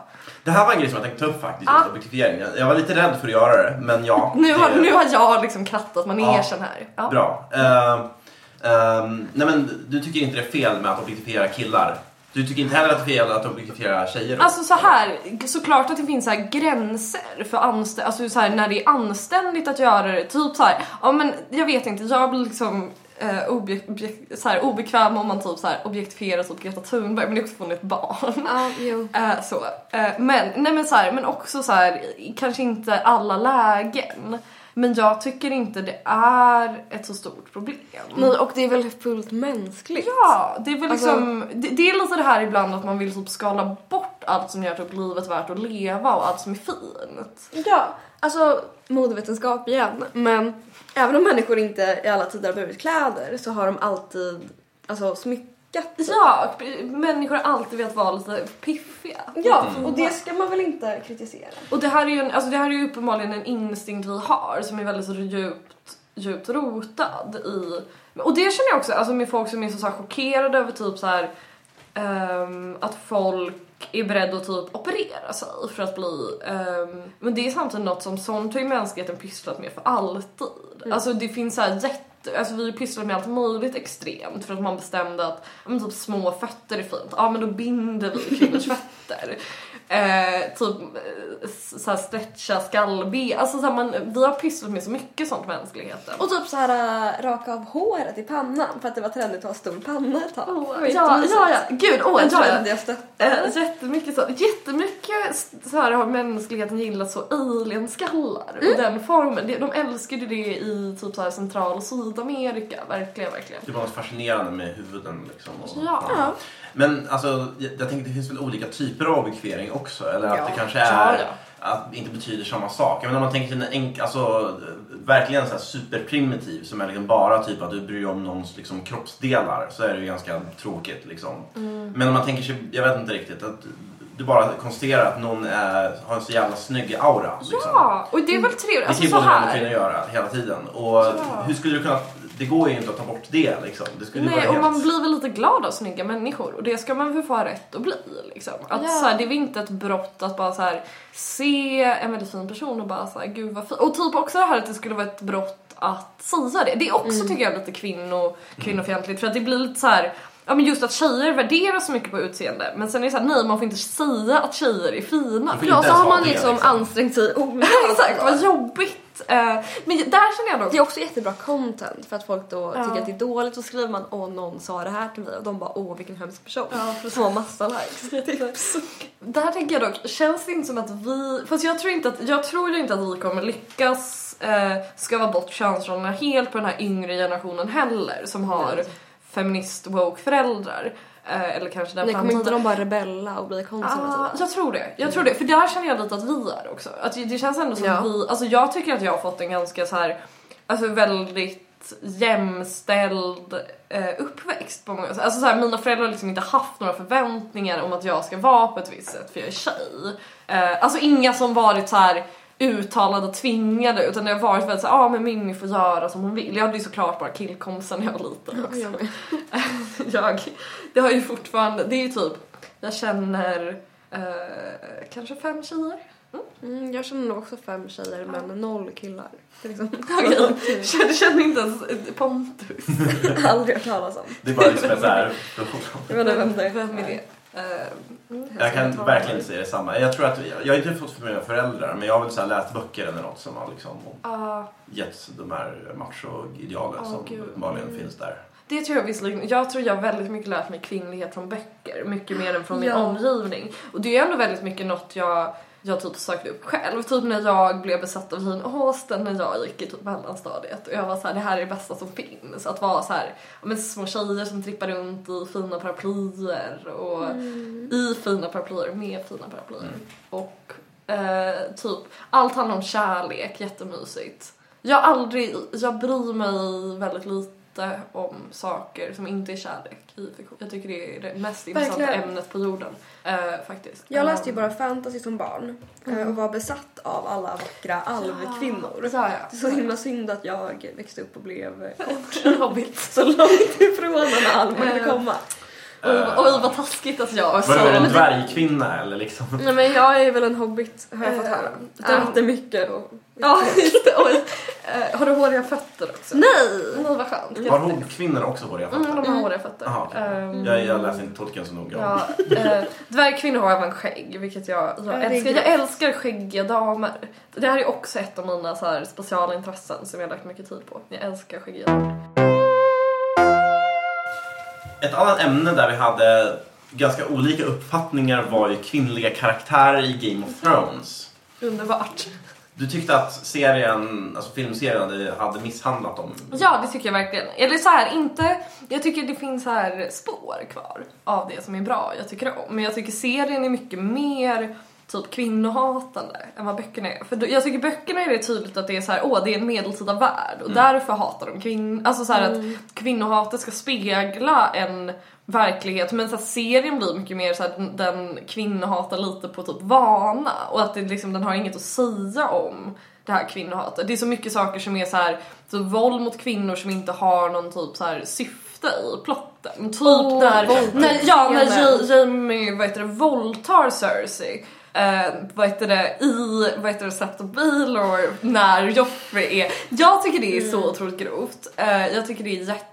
Det här var en grej som jag tänkte ta upp faktiskt, Ah. objektifiering. Jag- var lite rädd för att göra det, men ja. Nu har, det- nu har jag liksom krattat manegen Ja. här. Ja. Bra. Ehm, ehm, nej men du tycker inte det är fel med att objektifiera killar? Du tycker inte heller att det är fel att objektifiera tjejer? då? Alltså så här, såklart att det finns så här gränser för anstä- alltså så här, när det är anständigt att göra det. Typ så här, ja men jag vet inte, jag blir liksom eh, objek- objek- så här, obekväm om man typ så här objektifierar typ Greta Thunberg men det är också från ett barn. Ja, jo. Eh, så. Eh, men, nej men så här, men också så här, kanske inte alla lägen. Men jag tycker inte det är ett så stort problem. Nej, och det är väl fullt mänskligt? Ja, det är väl Alltså- liksom, det, det är lite det här ibland att man vill typ skala bort allt som gör typ livet värt att leva och allt som är fint. Ja, alltså modevetenskap igen. Men även om människor inte i alla tider har burit kläder så har de alltid alltså, smyckat sig. Ja, människor har alltid velat vara lite piffiga. Ja, Mm. och det ska man väl inte kritisera? Och det här är ju, en, alltså det här är ju uppenbarligen en instinkt vi har som är väldigt så djupt, djupt rotad i... Och det känner jag också, alltså med folk som är så, så här chockerade över typ så här ehm, att folk är beredda att typ operera sig för att bli... ehm, men det är samtidigt något som sånt har ju mänskligheten pysslat med för alltid. Alltså det finns så här jätte... Alltså vi pysslat med allt möjligt extremt för att man bestämde att men typ små fötter är fint. Ja men då binder vi kvinnors fötter. Eh, typ eh, s- så här stretcha skallben. Alltså så här, man, vi har pysslat med så mycket sånt mänskligheten. Och typ så här äh, raka av håret i pannan för att det var trendigt att ha stor panna ett tag. Oh, ja, ja, ja, gud, åh, jag stötte. Eh, jättemycket så, jättemycket s- så här har mänskligheten gillat så alien-skallar och den formen. De älskade det i typ så här central och sydamerika, verkligen, verkligen. Det var fascinerande med huvuden liksom. Och, Ja. Ja. Men alltså, jag, jag tänker det finns väl olika typer av objektifiering också? Eller att Ja. det kanske är ja. att det inte betyder samma sak. Menar om man tänker sig en enk, alltså verkligen så här superprimitiv som är liksom bara typ att du bryr dig om någons liksom, kroppsdelar så är det ju ganska tråkigt liksom. Mm. Men om man tänker sig, jag vet inte riktigt, att du bara konstaterar att någon är, har en så jävla snygg aura. Liksom. Ja, och det är väl trevligt. Det kan ju både män och kvinnor göra hela tiden. Och Ja. hur skulle du kunna det går ju inte att ta bort det liksom. Det skulle Nej, vara och helt... man blir väl lite glad av snygga människor och det ska man väl få ha rätt att bli liksom. Att Ja. så här, det är väl inte ett brott att bara så här, se en väldigt fin person och bara så här, gud vad fin. Och typ också det här att det skulle vara ett brott att säga det. Det är också Mm. tycker jag lite kvinno, kvinnofientligt för att det blir lite så här. Ja men just att tjejer värderar så mycket på utseende men sen är det såhär nej man får inte säga att tjejer är fina. Inte så har ha man liksom liksom. ansträngt sig onödigt. Exakt, vad jobbigt. Eh, men där känner jag dock Det är också jättebra content för att folk då Ja. tycker att det är dåligt och skriver man åh någon sa det här till mig och de bara åh vilken hemsk person. Ja. Som har massa likes. Tips. Där tänker jag dock, känns det inte som att vi, fast jag tror inte att, jag tror ju inte att vi kommer lyckas eh, skava bort könsrollerna helt på den här yngre generationen heller som har Nej. Feminist woke föräldrar. Eh, eller kanske den Nej kommer inte de bara rebella och bli konservativa? Ah, jag tror det. Jag tror det. För där känner jag lite att vi är också. Att det känns ändå som Ja. att vi, alltså jag tycker att jag har fått en ganska så här, alltså väldigt jämställd eh, uppväxt på många sätt. Alltså så här, mina föräldrar har liksom inte haft några förväntningar om att jag ska vara på ett visst sätt för jag är tjej. Eh, alltså inga som varit så här uttalade och tvingade utan det har varit väldigt såhär, ja ah, men Mimmi får göra som hon vill. Jag hade ju såklart bara killkompisar när jag var liten också Jag med. jag, det har ju fortfarande, det är ju typ, jag känner eh, kanske fem tjejer. Mm, jag känner nog också fem tjejer men noll killar. Liksom Okej, känner, känner inte ens Pontus. aldrig hört talas om. Det är bara liksom ett så här... Jag vet inte. Vem är det? Eh, mm, Jag kan ta verkligen inte säga detsamma. Jag tror att, jag har inte fått för mina föräldrar men jag har väl så här läst böcker eller något som har liksom Ah, gett de här macho-idealen Åh, som uppenbarligen Mm. finns där. det tror jag visserligen, jag tror jag har väldigt mycket lärt mig kvinnlighet från böcker, mycket mer än från min Ja. omgivning. Och det är ändå väldigt mycket något jag jag typ sökte upp själv. Typ när jag blev besatt av Jane Austen när jag gick i typ mellanstadiet. Och jag var så här, det här är det bästa som finns. Att vara så här, ja, men små tjejer som trippar runt i fina paraplyer och i fina paraplyer med fina paraplyer. Mm. Och eh, typ allt handlar om kärlek, jättemysigt. Jag aldrig, jag bryr mig väldigt lite om saker som inte är kärlek i fiktion. Jag tycker det är det mest intressanta Verkligen. ämnet på jorden. Eh, faktiskt. Jag läste ju bara fantasy som barn eh, och var besatt av alla vackra alvkvinnor. Ja, Det är så himla synd att jag växte upp och blev eh, En hobbit. så långt ifrån en alv man kunde Eh. komma. Oj, vad- oj vad taskigt att jag var så... Var det en dvärgkvinna eller liksom? Nej men jag är väl en hobbit har jag fått Eh, höra. ja. Inte mycket och... Ja, just det. Oj. Eh, har du håriga fötter också? Nej! Nej, vad skönt. Har hobkvinnor också håriga fötter? Mm, de har håriga fötter. Jaha, okej. Ehm, Jag, jag läser inte Tolkien så noga. Ja, eh, dvärgkvinnor har även skägg, vilket jag, jag älskar. Jag älskar skäggiga damer. Det här är också ett av mina så här, specialintressen som jag har lagt mycket tid på. Jag älskar skäggiga damer. Ett annat ämne där vi hade ganska olika uppfattningar var ju kvinnliga karaktärer i Game of Thrones. Underbart. Du tyckte att serien, alltså filmserien hade, misshandlat dem? Ja, det tycker jag verkligen. Eller så här, inte... Jag tycker det finns här spår kvar av det som är bra, jag tycker om. Men jag tycker serien är mycket mer typ kvinnohatande än vad böckerna är. För jag tycker böckerna är det tydligt att det är så här, åh det är en medeltida värld och därför hatar de kvinnor. Alltså så här att kvinnohatet ska spegla en verklighet men så här, serien blir mycket mer så här, den, den kvinnohatar lite på typ vana och att det liksom, den har inget att säga om det här kvinnohatet. Det är så mycket saker som är så här, typ våld mot kvinnor som inte har någon typ så här syfte i plotten. Typ Åh, när, när, ja, när Jamie vad heter det, våldtar Cersei. Eh, vad heter det, i vad heter det, Sept of Baelor när Joffrey är... Jag tycker det är Mm. så otroligt grovt. Eh, jag tycker det är jätte...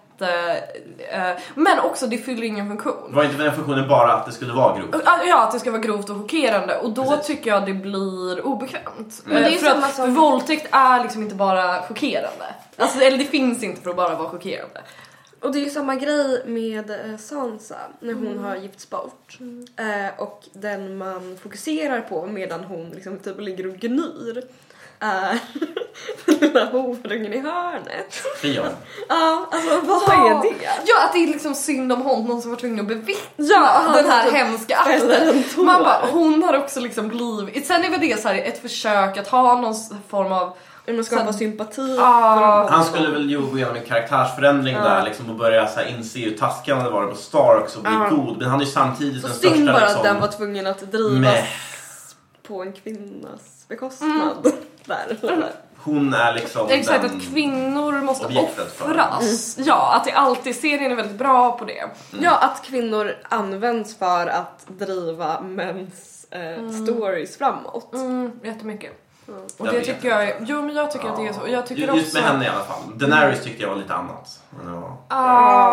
Eh, men också det fyller ingen funktion. Var inte den funktionen bara att det skulle vara grovt? Ja, Ja, att det ska vara grovt och chockerande och då Precis. tycker jag det blir obekvämt. Men det är Eh, för samma att som- våldtäkt är liksom inte bara chockerande. Alltså, eller det finns inte för att bara vara chockerande. Och det är ju samma grej med eh, Sansa när hon Mm. har gifts bort. Eh, och den man fokuserar på medan hon liksom typ ligger och gnyr är den lilla horungen i hörnet. Fion. Ja, alltså vad Ja. är det? Ja, att det är liksom synd om honom som var tvungen att bevittna Ja, den här typ hemska akten. Man bara, hon har också liksom blivit... Sen är väl det så här ett försök att ha någon form av... Man skapar Sen- sympati Ah. Han skulle väl ju gå igenom en karaktärsförändring Ja. där liksom, och börja så här, inse hur taskig han hade varit på Starks och bli Ja. god. Men han är ju samtidigt Så den synd största bara liksom, att den var tvungen att drivas Meh. på en kvinnas bekostnad. Där. Hon är liksom Exakt, den... att kvinnor måste offras. Ja, att det alltid, serien är väldigt bra på det. Ja, att kvinnor används för att driva mäns eh, stories framåt. Mm, jättemycket. Och Jag det tycker jag är, jo men jag tycker att det är så. Och jag tycker Just också... med henne i alla fall. Daenerys tyckte jag var lite annat. Men, ja. Ah,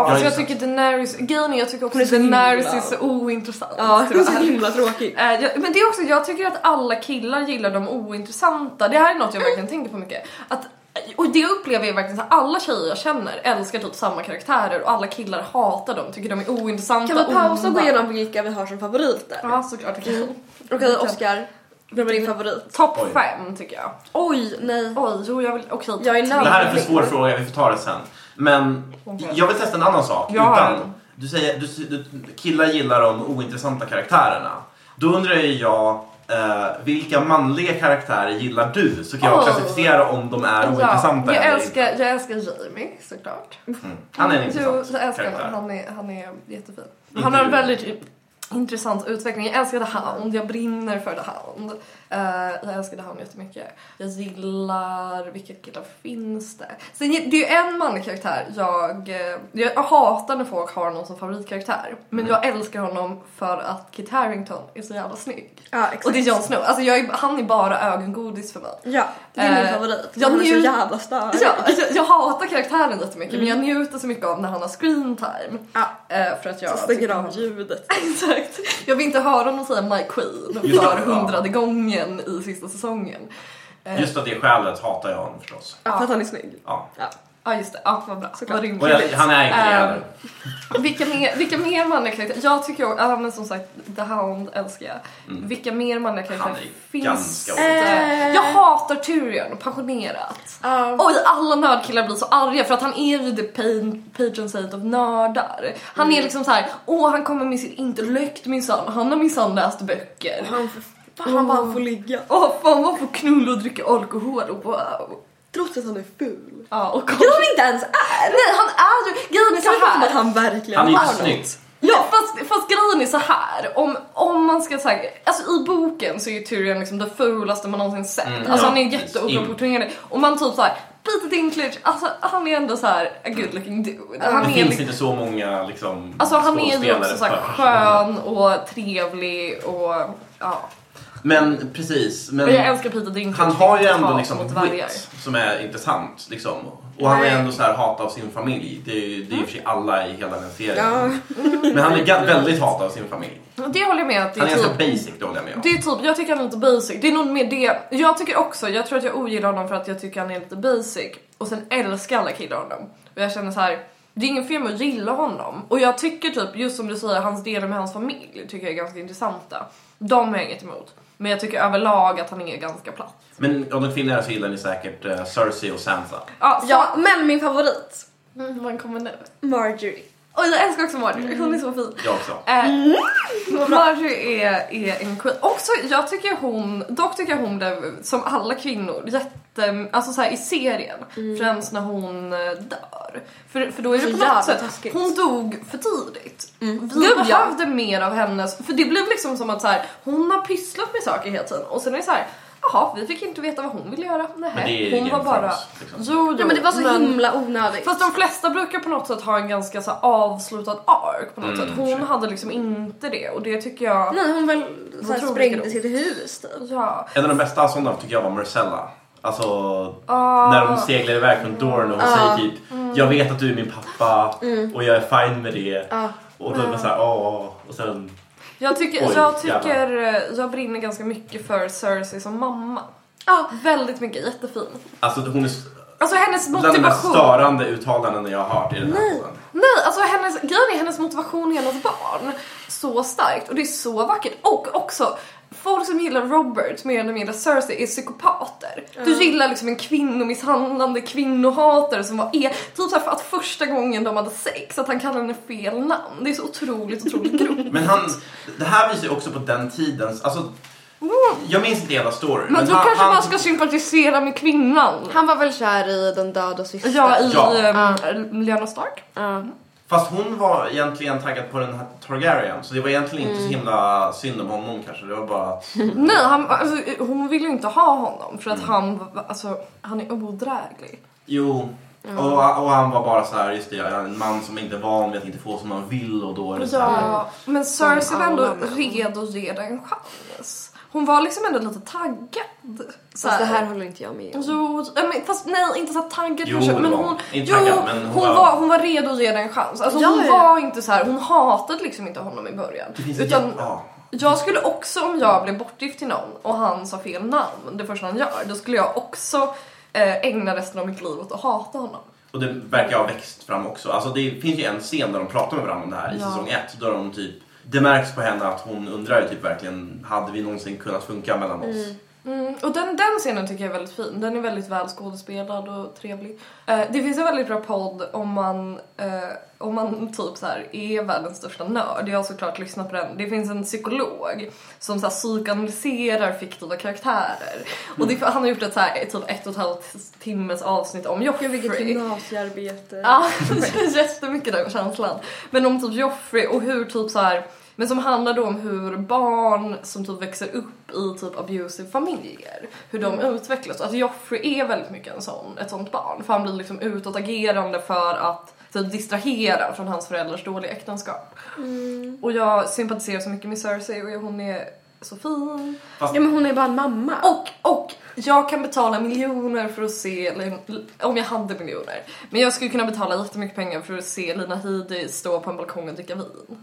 alltså jag det. tycker Daenerys, grejen jag tycker också Hon är så Daenerys himla- är så ointressant. Ja, det är så himla tråkigt. Eh, jag, men det är också, jag tycker att alla killar gillar de ointressanta. Det här är något jag verkligen tänker på mycket. Att, och det upplever jag verkligen så alla tjejer jag känner älskar typ samma karaktärer och alla killar hatar dem, tycker de är ointressanta. Kan vi pausa och gå igenom vilka vi har som favoriter? Ja såklart. Okay. Okej, Oscar. Vem är din favorit? Topp Oj. fem tycker jag. Oj, nej. Oj, jo jag vill, okej. Jag är nöjd. Det här är för svår fråga, vi får ta det sen. Men jag vill testa en annan sak. Har utan, du säger du, du, killar gillar de ointressanta karaktärerna. Då undrar ju jag eh, vilka manliga karaktärer gillar du? Så kan jag Åh. klassificera om de är ointressanta jag eller älskar, jag älskar Jamie såklart. inte. Mm. Han är en Jo, intressant jag älskar karaktär. Han är, han är jättefin. Inte Han har en du. väldigt intressant utveckling. Jag älskar The Hound, jag brinner för The Hound. Uh, jag älskar The Hound jättemycket. Jag gillar, vilka killar finns det? Sen, det är ju en manlig karaktär jag, eh, jag hatar när folk har någon som favoritkaraktär. Men Mm. jag älskar honom för att Kit Harington är så jävla snygg. Ja, exakt. Och det är Jon Snow. Alltså jag är, han är bara ögongodis för mig. Ja, det är min Eh, favorit. jag Han är så jävla störig. Ja, alltså, jag hatar karaktären jättemycket men jag njuter så mycket av när han har screen time. Ja. Eh, för att jag Så stänger av han- ljudet. Exakt. Jag vill inte höra honom säga My Queen för hundrade gången i sista säsongen. Eh, Just av det skälet hatar jag honom förstås. För att han är snygg. Ja. Ja. Ja just det, ja vad bra. Såklart. Vad rimligt. Och jag, han är inte det Ehm, heller. vilka mer, vilka mer manliga karaktärer? Jag tycker ju, ja men som sagt The Hound älskar jag. Mm. Vilka mer manliga karaktärer Han är finns ganska det? Eh. Jag hatar Tyrion passionerat. Ja. Oj, alla nördkillar blir så arga för att han är ju the pain, patron saint of nördar. Han Mm. är liksom så här, åh han kommer med sin intellekt minsann, han har minsann läst böcker. Han för fan vad han får ligga. Åh fan vad får knulla och dricka alkohol och wow. Trots att han är ful. Ja, och Vilket han inte ens är! Nej han är ju, grejen är Kan vi så prata om att här. han verkligen Han är ju har inte något? snygg. Ja fast, fast grejen är så här. Om, om man ska säga, alltså i boken så är ju Tyrion liksom det fulaste man någonsin sett. Mm, alltså ja, han är jätteoproportionerlig. Och man typ såhär, Peter Dinklage, alltså han är ändå så här a good looking dude. Han Det är finns liksom, inte så många liksom, Alltså han är ju skådespelare också så här för- skön och trevlig och ja. Men precis. Men Och jag älskar Peter Dinklage. han har ju ändå liksom wit som är intressant. Liksom. Och han är ändå så här hat av sin familj. Det är ju det är ju för sig alla i hela den serien. Ja. Men han är väldigt hat av sin familj. Det håller jag med att det Han är är ganska typ basic, det håller jag med om. Det är typ, jag tycker han är lite basic. Det är nog mer det. Jag tycker också, jag tror att jag ogillar honom för att jag tycker han är lite basic. Och sen älskar alla killar honom. Och jag känner så här. Det är ingen fel med att gilla honom. Och jag tycker typ, just som du säger, hans delar med hans familj tycker jag är ganska intressanta. De har jag inget emot. Men jag tycker överlag att han är ganska platt. Men om de kvinnor så gillar ni säkert uh, Cersei och Sansa. Ja, ja, men min favorit. så, mm, vad kommer nu? Marjorie. Och jag älskar också Marjorie, hon är så fin. Jag också. Eh, Marjorie är, är en queen. Också, jag tycker hon, dock tycker jag hon blev, som alla kvinnor, jätte, alltså så här, i serien, främst när hon eh, dör. För, för då är det Så på något sätt, taskigt. hon dog för tidigt. Vi Gud, ja. behövde mer av hennes, för det blev liksom som att så här, hon har pysslat med saker hela tiden och sen är det så här, jaha, vi fick inte veta vad hon ville göra. Nej, Men det är hon var bara... Liksom. Jo, jo, Ja men det var så men- himla onödigt. Fast de flesta brukar på något sätt ha en ganska så avslutad ark på något Mm, sätt. Hon hade liksom inte det och det tycker jag... Nej hon väl så här, sprängde det. sitt hus typ. Ja. En av de bästa sådana tycker jag var Marcella. Alltså Ah. när de seglar iväg från Dorne och hon Ah. säger typ Jag vet att du är min pappa och jag är fine med det. Ja. Och då är man såhär åh. Och sen Jag tycker, Oj, jag tycker, eh, jag brinner ganska mycket för Cersei som mamma. Ja. Väldigt mycket, jättefin. Alltså hon är Alltså hennes bland de mest motivation. störande uttalanden jag har hört i den här podden. Nej, alltså hennes, grejen är hennes motivation i hennes barn. Så starkt och det är så vackert. Och också, folk som gillar Robert mer eller mindre Cersei är psykopater. Du gillar liksom en kvinnomisshandlande kvinnohatare som var är typ såhär för att första gången de hade sex att han kallar henne fel namn. Det är så otroligt, otroligt grovt. Men han, det här visar ju också på den tidens, alltså jag minns inte hela storyn. Men du han, kanske han, bara ska sympatisera med kvinnan. Han var väl kär i den döda systern? Ja, i Ja. ehm, Lyanna Stark. Ja. Fast hon var egentligen taggad på den här Targaryen så det var egentligen inte så himla synd om honom kanske. Det var bara att... Nej, han, alltså, hon vill ju inte ha honom för Mm. att han, alltså, han är odräglig. Jo. Och, och han var bara så här, just det, en man som inte är van vid att inte få som man vill och då är det så här. Ja, men Cersei var ändå redo att ge det en chans. Hon var liksom ändå lite taggad. Så Fast det här håller inte jag med om. Jo, fast nej, inte så taggad Jo, kanske. Men hon, hon. Inte jo, taggad, men hon hon, var- var, hon var redo att ge det en chans. Alltså, hon ja, ja. var inte så här, hon hatade liksom inte honom i början. Utan ja. jag skulle också, om jag blev bortgift till någon och han sa fel namn det första han gör, då skulle jag också eh, ägna resten av mitt liv åt att hata honom. Och det verkar ha växt fram också. Alltså det finns ju en scen där de pratar med varandra om det här i säsong ett. Då de typ, det märks på henne att hon undrar ju typ verkligen, hade vi någonsin kunnat funka mellan oss? Mm, och den, den scenen tycker jag är väldigt fin. Den är väldigt väl skådespelad och trevlig. Eh, det finns en väldigt bra podd om man, eh, om man typ så här är världens största nörd. Jag har såklart lyssnat på den. Det finns en psykolog som så här psykoanalyserar fiktiva karaktärer. Och det, han har gjort ett så här, typ ett och ett halvt timmes avsnitt om Gud vilket Joffrey. gymnasiearbete. Ja, jättemycket den känslan. Men om typ Joffrey och hur typ så här men som handlar då om hur barn som typ växer upp i typ abusive familjer, hur de utvecklas. Alltså Joffrey är väldigt mycket en sån, ett sånt barn. För han blir liksom utåtagerande för att typ distrahera från hans föräldrars dåliga äktenskap. Och jag sympatiserar så mycket med Cersei och hon är så fin. Ja men hon är bara en mamma. Och, och jag kan betala miljoner för att se, om jag hade miljoner, men jag skulle kunna betala jättemycket pengar för att se Lina Headey stå på en balkong och dricka vin.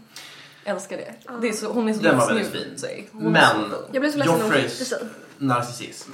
Älskar det. det är så, hon är så Den var väldigt fin. sig. Hon Men. Jag blev så Joffreys narcissism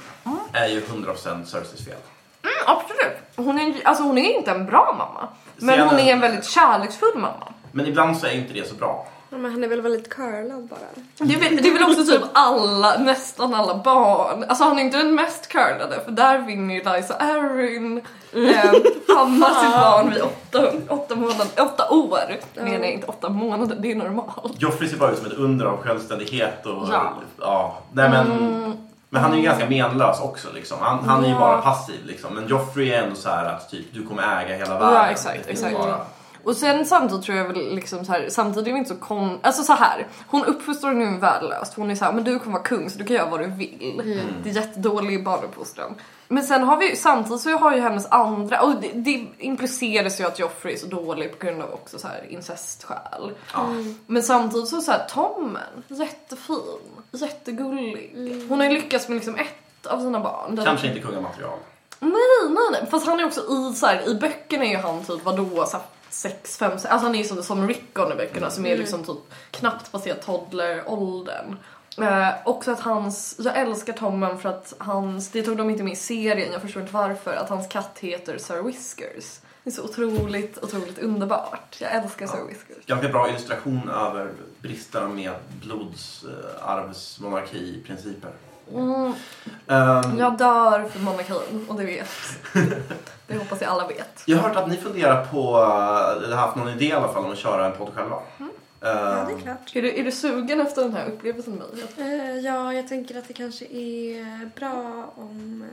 är ju 100% Cerseis fel. Mm, absolut. Hon är, alltså hon är inte en bra mamma. Men Scenen- hon är en väldigt kärleksfull mamma. Men ibland så är inte det så bra. Ja, men han är väl väldigt curlad bara. Det är, väl, det är väl också typ alla, nästan alla barn. Alltså han är inte den mest curlade för där vinner ju Liza Arryn eh, ammar sitt barn vid åtta, åtta, månader, åtta år. Menar jag inte åtta månader, det är normalt. Joffrey ser bara ut som ett under av självständighet och... Ja. ja nej men... Men han är ju ganska menlös också liksom. Han, han är ju Ja. bara passiv liksom. Men Joffrey är ändå så här att typ du kommer äga hela världen. Ja, exakt, exakt. Bara... Och sen samtidigt tror jag väl liksom så här, samtidigt är det inte så kon... Alltså så här, hon uppfostrar nu värdelöst. Hon är så här, men du kommer vara kung så du kan göra vad du vill. Det är jättedålig barnuppfostran. Men sen har vi samtidigt så har ju hennes andra, och det, det impliceras ju att Joffrey är så dålig på grund av också så här incestskäl. Ja. Men samtidigt så, så här, Tommen, jättefin, jättegullig. Hon har ju lyckats med liksom ett av sina barn. Den- Kanske inte kungamaterial. Nej, nej, nej. Fast han är också i så här, i böckerna är ju han typ vadå, så här, sex, fem, sex, alltså han är ju som, som Rickon i böckerna som är liksom typ knappt passerat toddler-åldern. Eh, också att hans, jag älskar Tommen för att hans, det tog de inte med i serien, jag förstår inte varför, att hans katt heter Sir Whiskers. Det är så otroligt, otroligt underbart. Jag älskar Sir Whiskers. Ganska bra illustration över bristerna med blodsarvsmonarki-principer. Mm, Ehm, jag dör för monarkin och det vet. det hoppas jag alla vet. Jag har hört att ni funderar på, eller har haft någon idé i alla fall om att köra en podd själva. Mm. Ja, Ehm, det är klart. Är du, är du sugen efter den här upplevelsen med mig? Eh, ja, jag tänker att det kanske är bra om...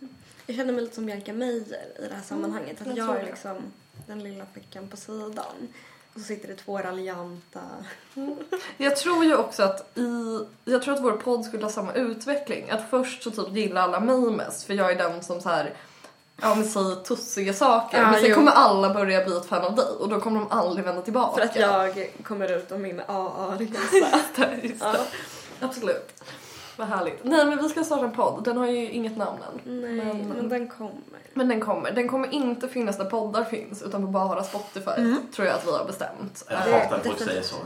eh, jag känner mig lite som Bianca Meijer i det här sammanhanget. jag att jag tror är liksom den lilla flickan på sidan. Och så sitter det två raljanta... Jag tror ju också att i, jag tror att vår podd skulle ha samma utveckling. Att först så typ gillar alla mig mest för jag är den som så här Ja men säger tussiga saker. Ja, men sen jo. kommer alla börja bli ett fan av dig och då kommer de aldrig vända tillbaka. För att jag kommer ut om min AA-resa. Just det, just det. Ja. Absolut. Vad härligt. Nej men vi ska starta en podd. Den har ju inget namn än. Nej, Men- men, den kommer. Men den kommer. Den kommer inte finnas där poddar finns utan på bara Spotify. Tror jag att vi har bestämt. jag det- hatar när folk säger så.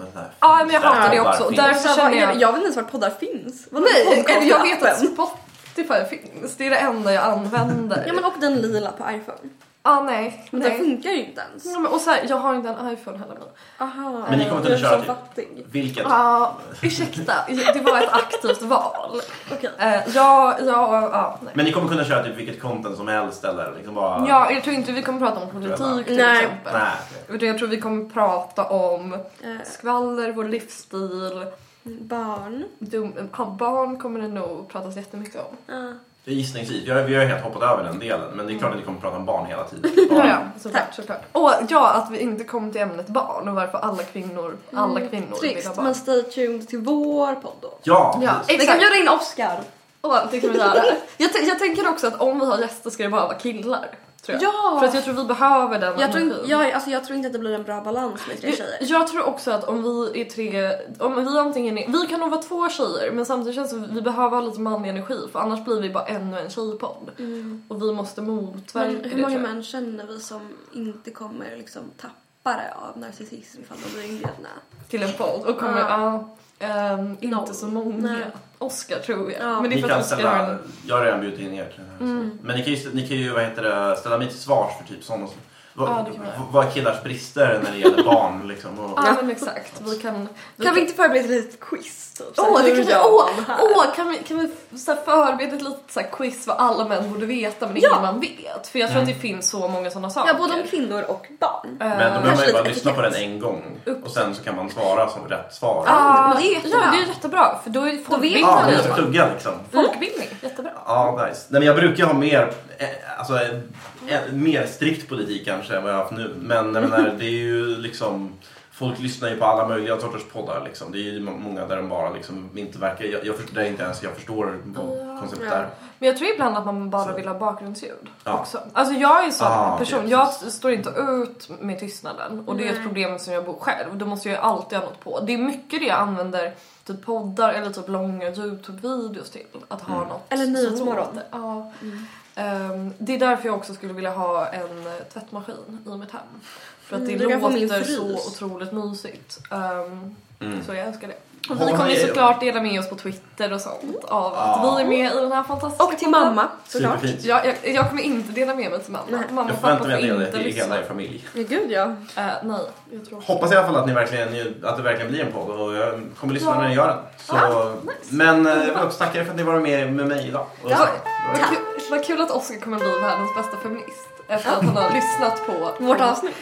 Ja men jag hatar det också. Därför vad känner jag... jag vet inte ens var poddar finns. Vadå Nej, jag vet att? Spotify finns. Det är det enda jag använder. Ja men och den lila på iPhone. Ah, nej. Men den nej. funkar ju inte ens. Ja, men, och så här, jag har inte en iPhone heller. Men. Aha. Men ni kommer inte är köra typ- fattig. Vilket? Ja, ursäkta. Det var ett aktivt val. Okej. Eh, ja, ja, ja, nej. Men ni kommer kunna köra typ vilket content som helst eller liksom bara... Ja, jag tror inte vi kommer prata om politik till Nej. exempel. Nej. Utan jag tror vi kommer prata om Eh, skvaller, vår livsstil. barn. Dum, ja, barn kommer det nog pratas jättemycket om. Ja. Gissningsvis. Vi har, vi har helt hoppat över den delen. Men det är klart att ni kommer prata om barn hela tiden. Ja, Barn. ja, såklart, såklart. Och ja, att vi inte kom till ämnet barn och varför alla kvinnor, alla kvinnor vill ha Trist, barn. men stay tuned till vår podd då. Ja, Ja, precis. Vi kan exakt. bjuda in Oscar. Åh, det kan vi göra. Jag, t- jag tänker också att om vi har gäster ska det bara vara killar. Tror jag. Ja! För att jag tror vi behöver den Jag tror, energin. jag, alltså, jag tror inte att det blir en bra balans med tre tjejer. Jag, jag tror också att om vi är tre, om vi antingen är, vi kan nog vara två tjejer men samtidigt känns det som vi behöver ha lite manlig energi för annars blir vi bara ännu en tjejpodd. Och vi måste motverka Men det hur många tror jag. män känner vi som inte kommer liksom tappa det av narcissism ifall de blir inbjudna? Till en podd och kommer, Ja. ja, ehm, inte Noll. så många. Nej. Oscar tror jag. Ja. Men det är Ni för kan att Oscar ställa, en... jag har redan bjudit in er till den här. Men ni kan ju, ni kan ju vad heter det, ställa mig till svars för typ sådana som... Vad, Ja, det vi är killars brister när det gäller barn liksom? Och, Ja men exakt. Vi kan... Kan vi inte förbereda ett litet quiz? Typ, Åh, det hur kan vi, åh, åh, kan vi, kan vi så här förbereda ett litet så här quiz vad alla män borde veta men Ja. ingen man vet? För jag tror att det finns så många sådana saker. Ja, både om kvinnor och barn. Eh, men då behöver man ju bara lyssna på den en gång och sen så kan man svara som rätt svar. ah, det är jättebra. Ja, det är jättebra för då är det vet folkbildning. Ja, man ska plugga liksom. Folkbildning, jättebra. Ja, nice. Nej, men jag brukar ha mer, eh, alltså, eh, mer strikt politik kanske än vad jag har haft nu. Men jag menar, det är ju liksom, folk lyssnar ju på alla möjliga sorters poddar liksom. Det är ju må- många där de bara liksom inte verkar, jag, jag, förstår, där inte ens jag förstår vad konceptet är. Men jag tror ibland att man bara vill ha bakgrundsljud Ja. också. Alltså jag är en sån Ah, person, okej, jag står inte ut med tystnaden och det är ett problem som jag bor själv. Då måste jag ju alltid ha något på. Det är mycket det jag använder typ poddar eller typ långa Youtube-videos till. Att ha Mm. något Eller Nyhetsmorgon. Ja. Ehm, det är därför jag också skulle vilja ha en eh, tvättmaskin i mitt hem. För att Mm, det min låter så otroligt mysigt. Ehm, Mm. Så jag älskar det. Och vi kommer såklart dela med oss på Twitter och sånt av att Ja. vi är med i den här fantastiska Och till mamma, såklart. Jag, jag, jag kommer inte dela med mig till mamma. Nej. Mamma Jag och pappa förväntar får mig att det inte är lyssna. hela er familj. Ja, gud ja. Eh, nej, jag tror Hoppas i alla fall att, ni verkligen, att det verkligen blir en podd och jag kommer lyssna Ja. när ni gör den. Så, Men eh, jag vill också tacka er för att ni var med, med mig idag. Och Ja. Vad kul, vad kul att Oskar kommer bli världens bästa feminist efter att han har lyssnat på Vårt avsnitt.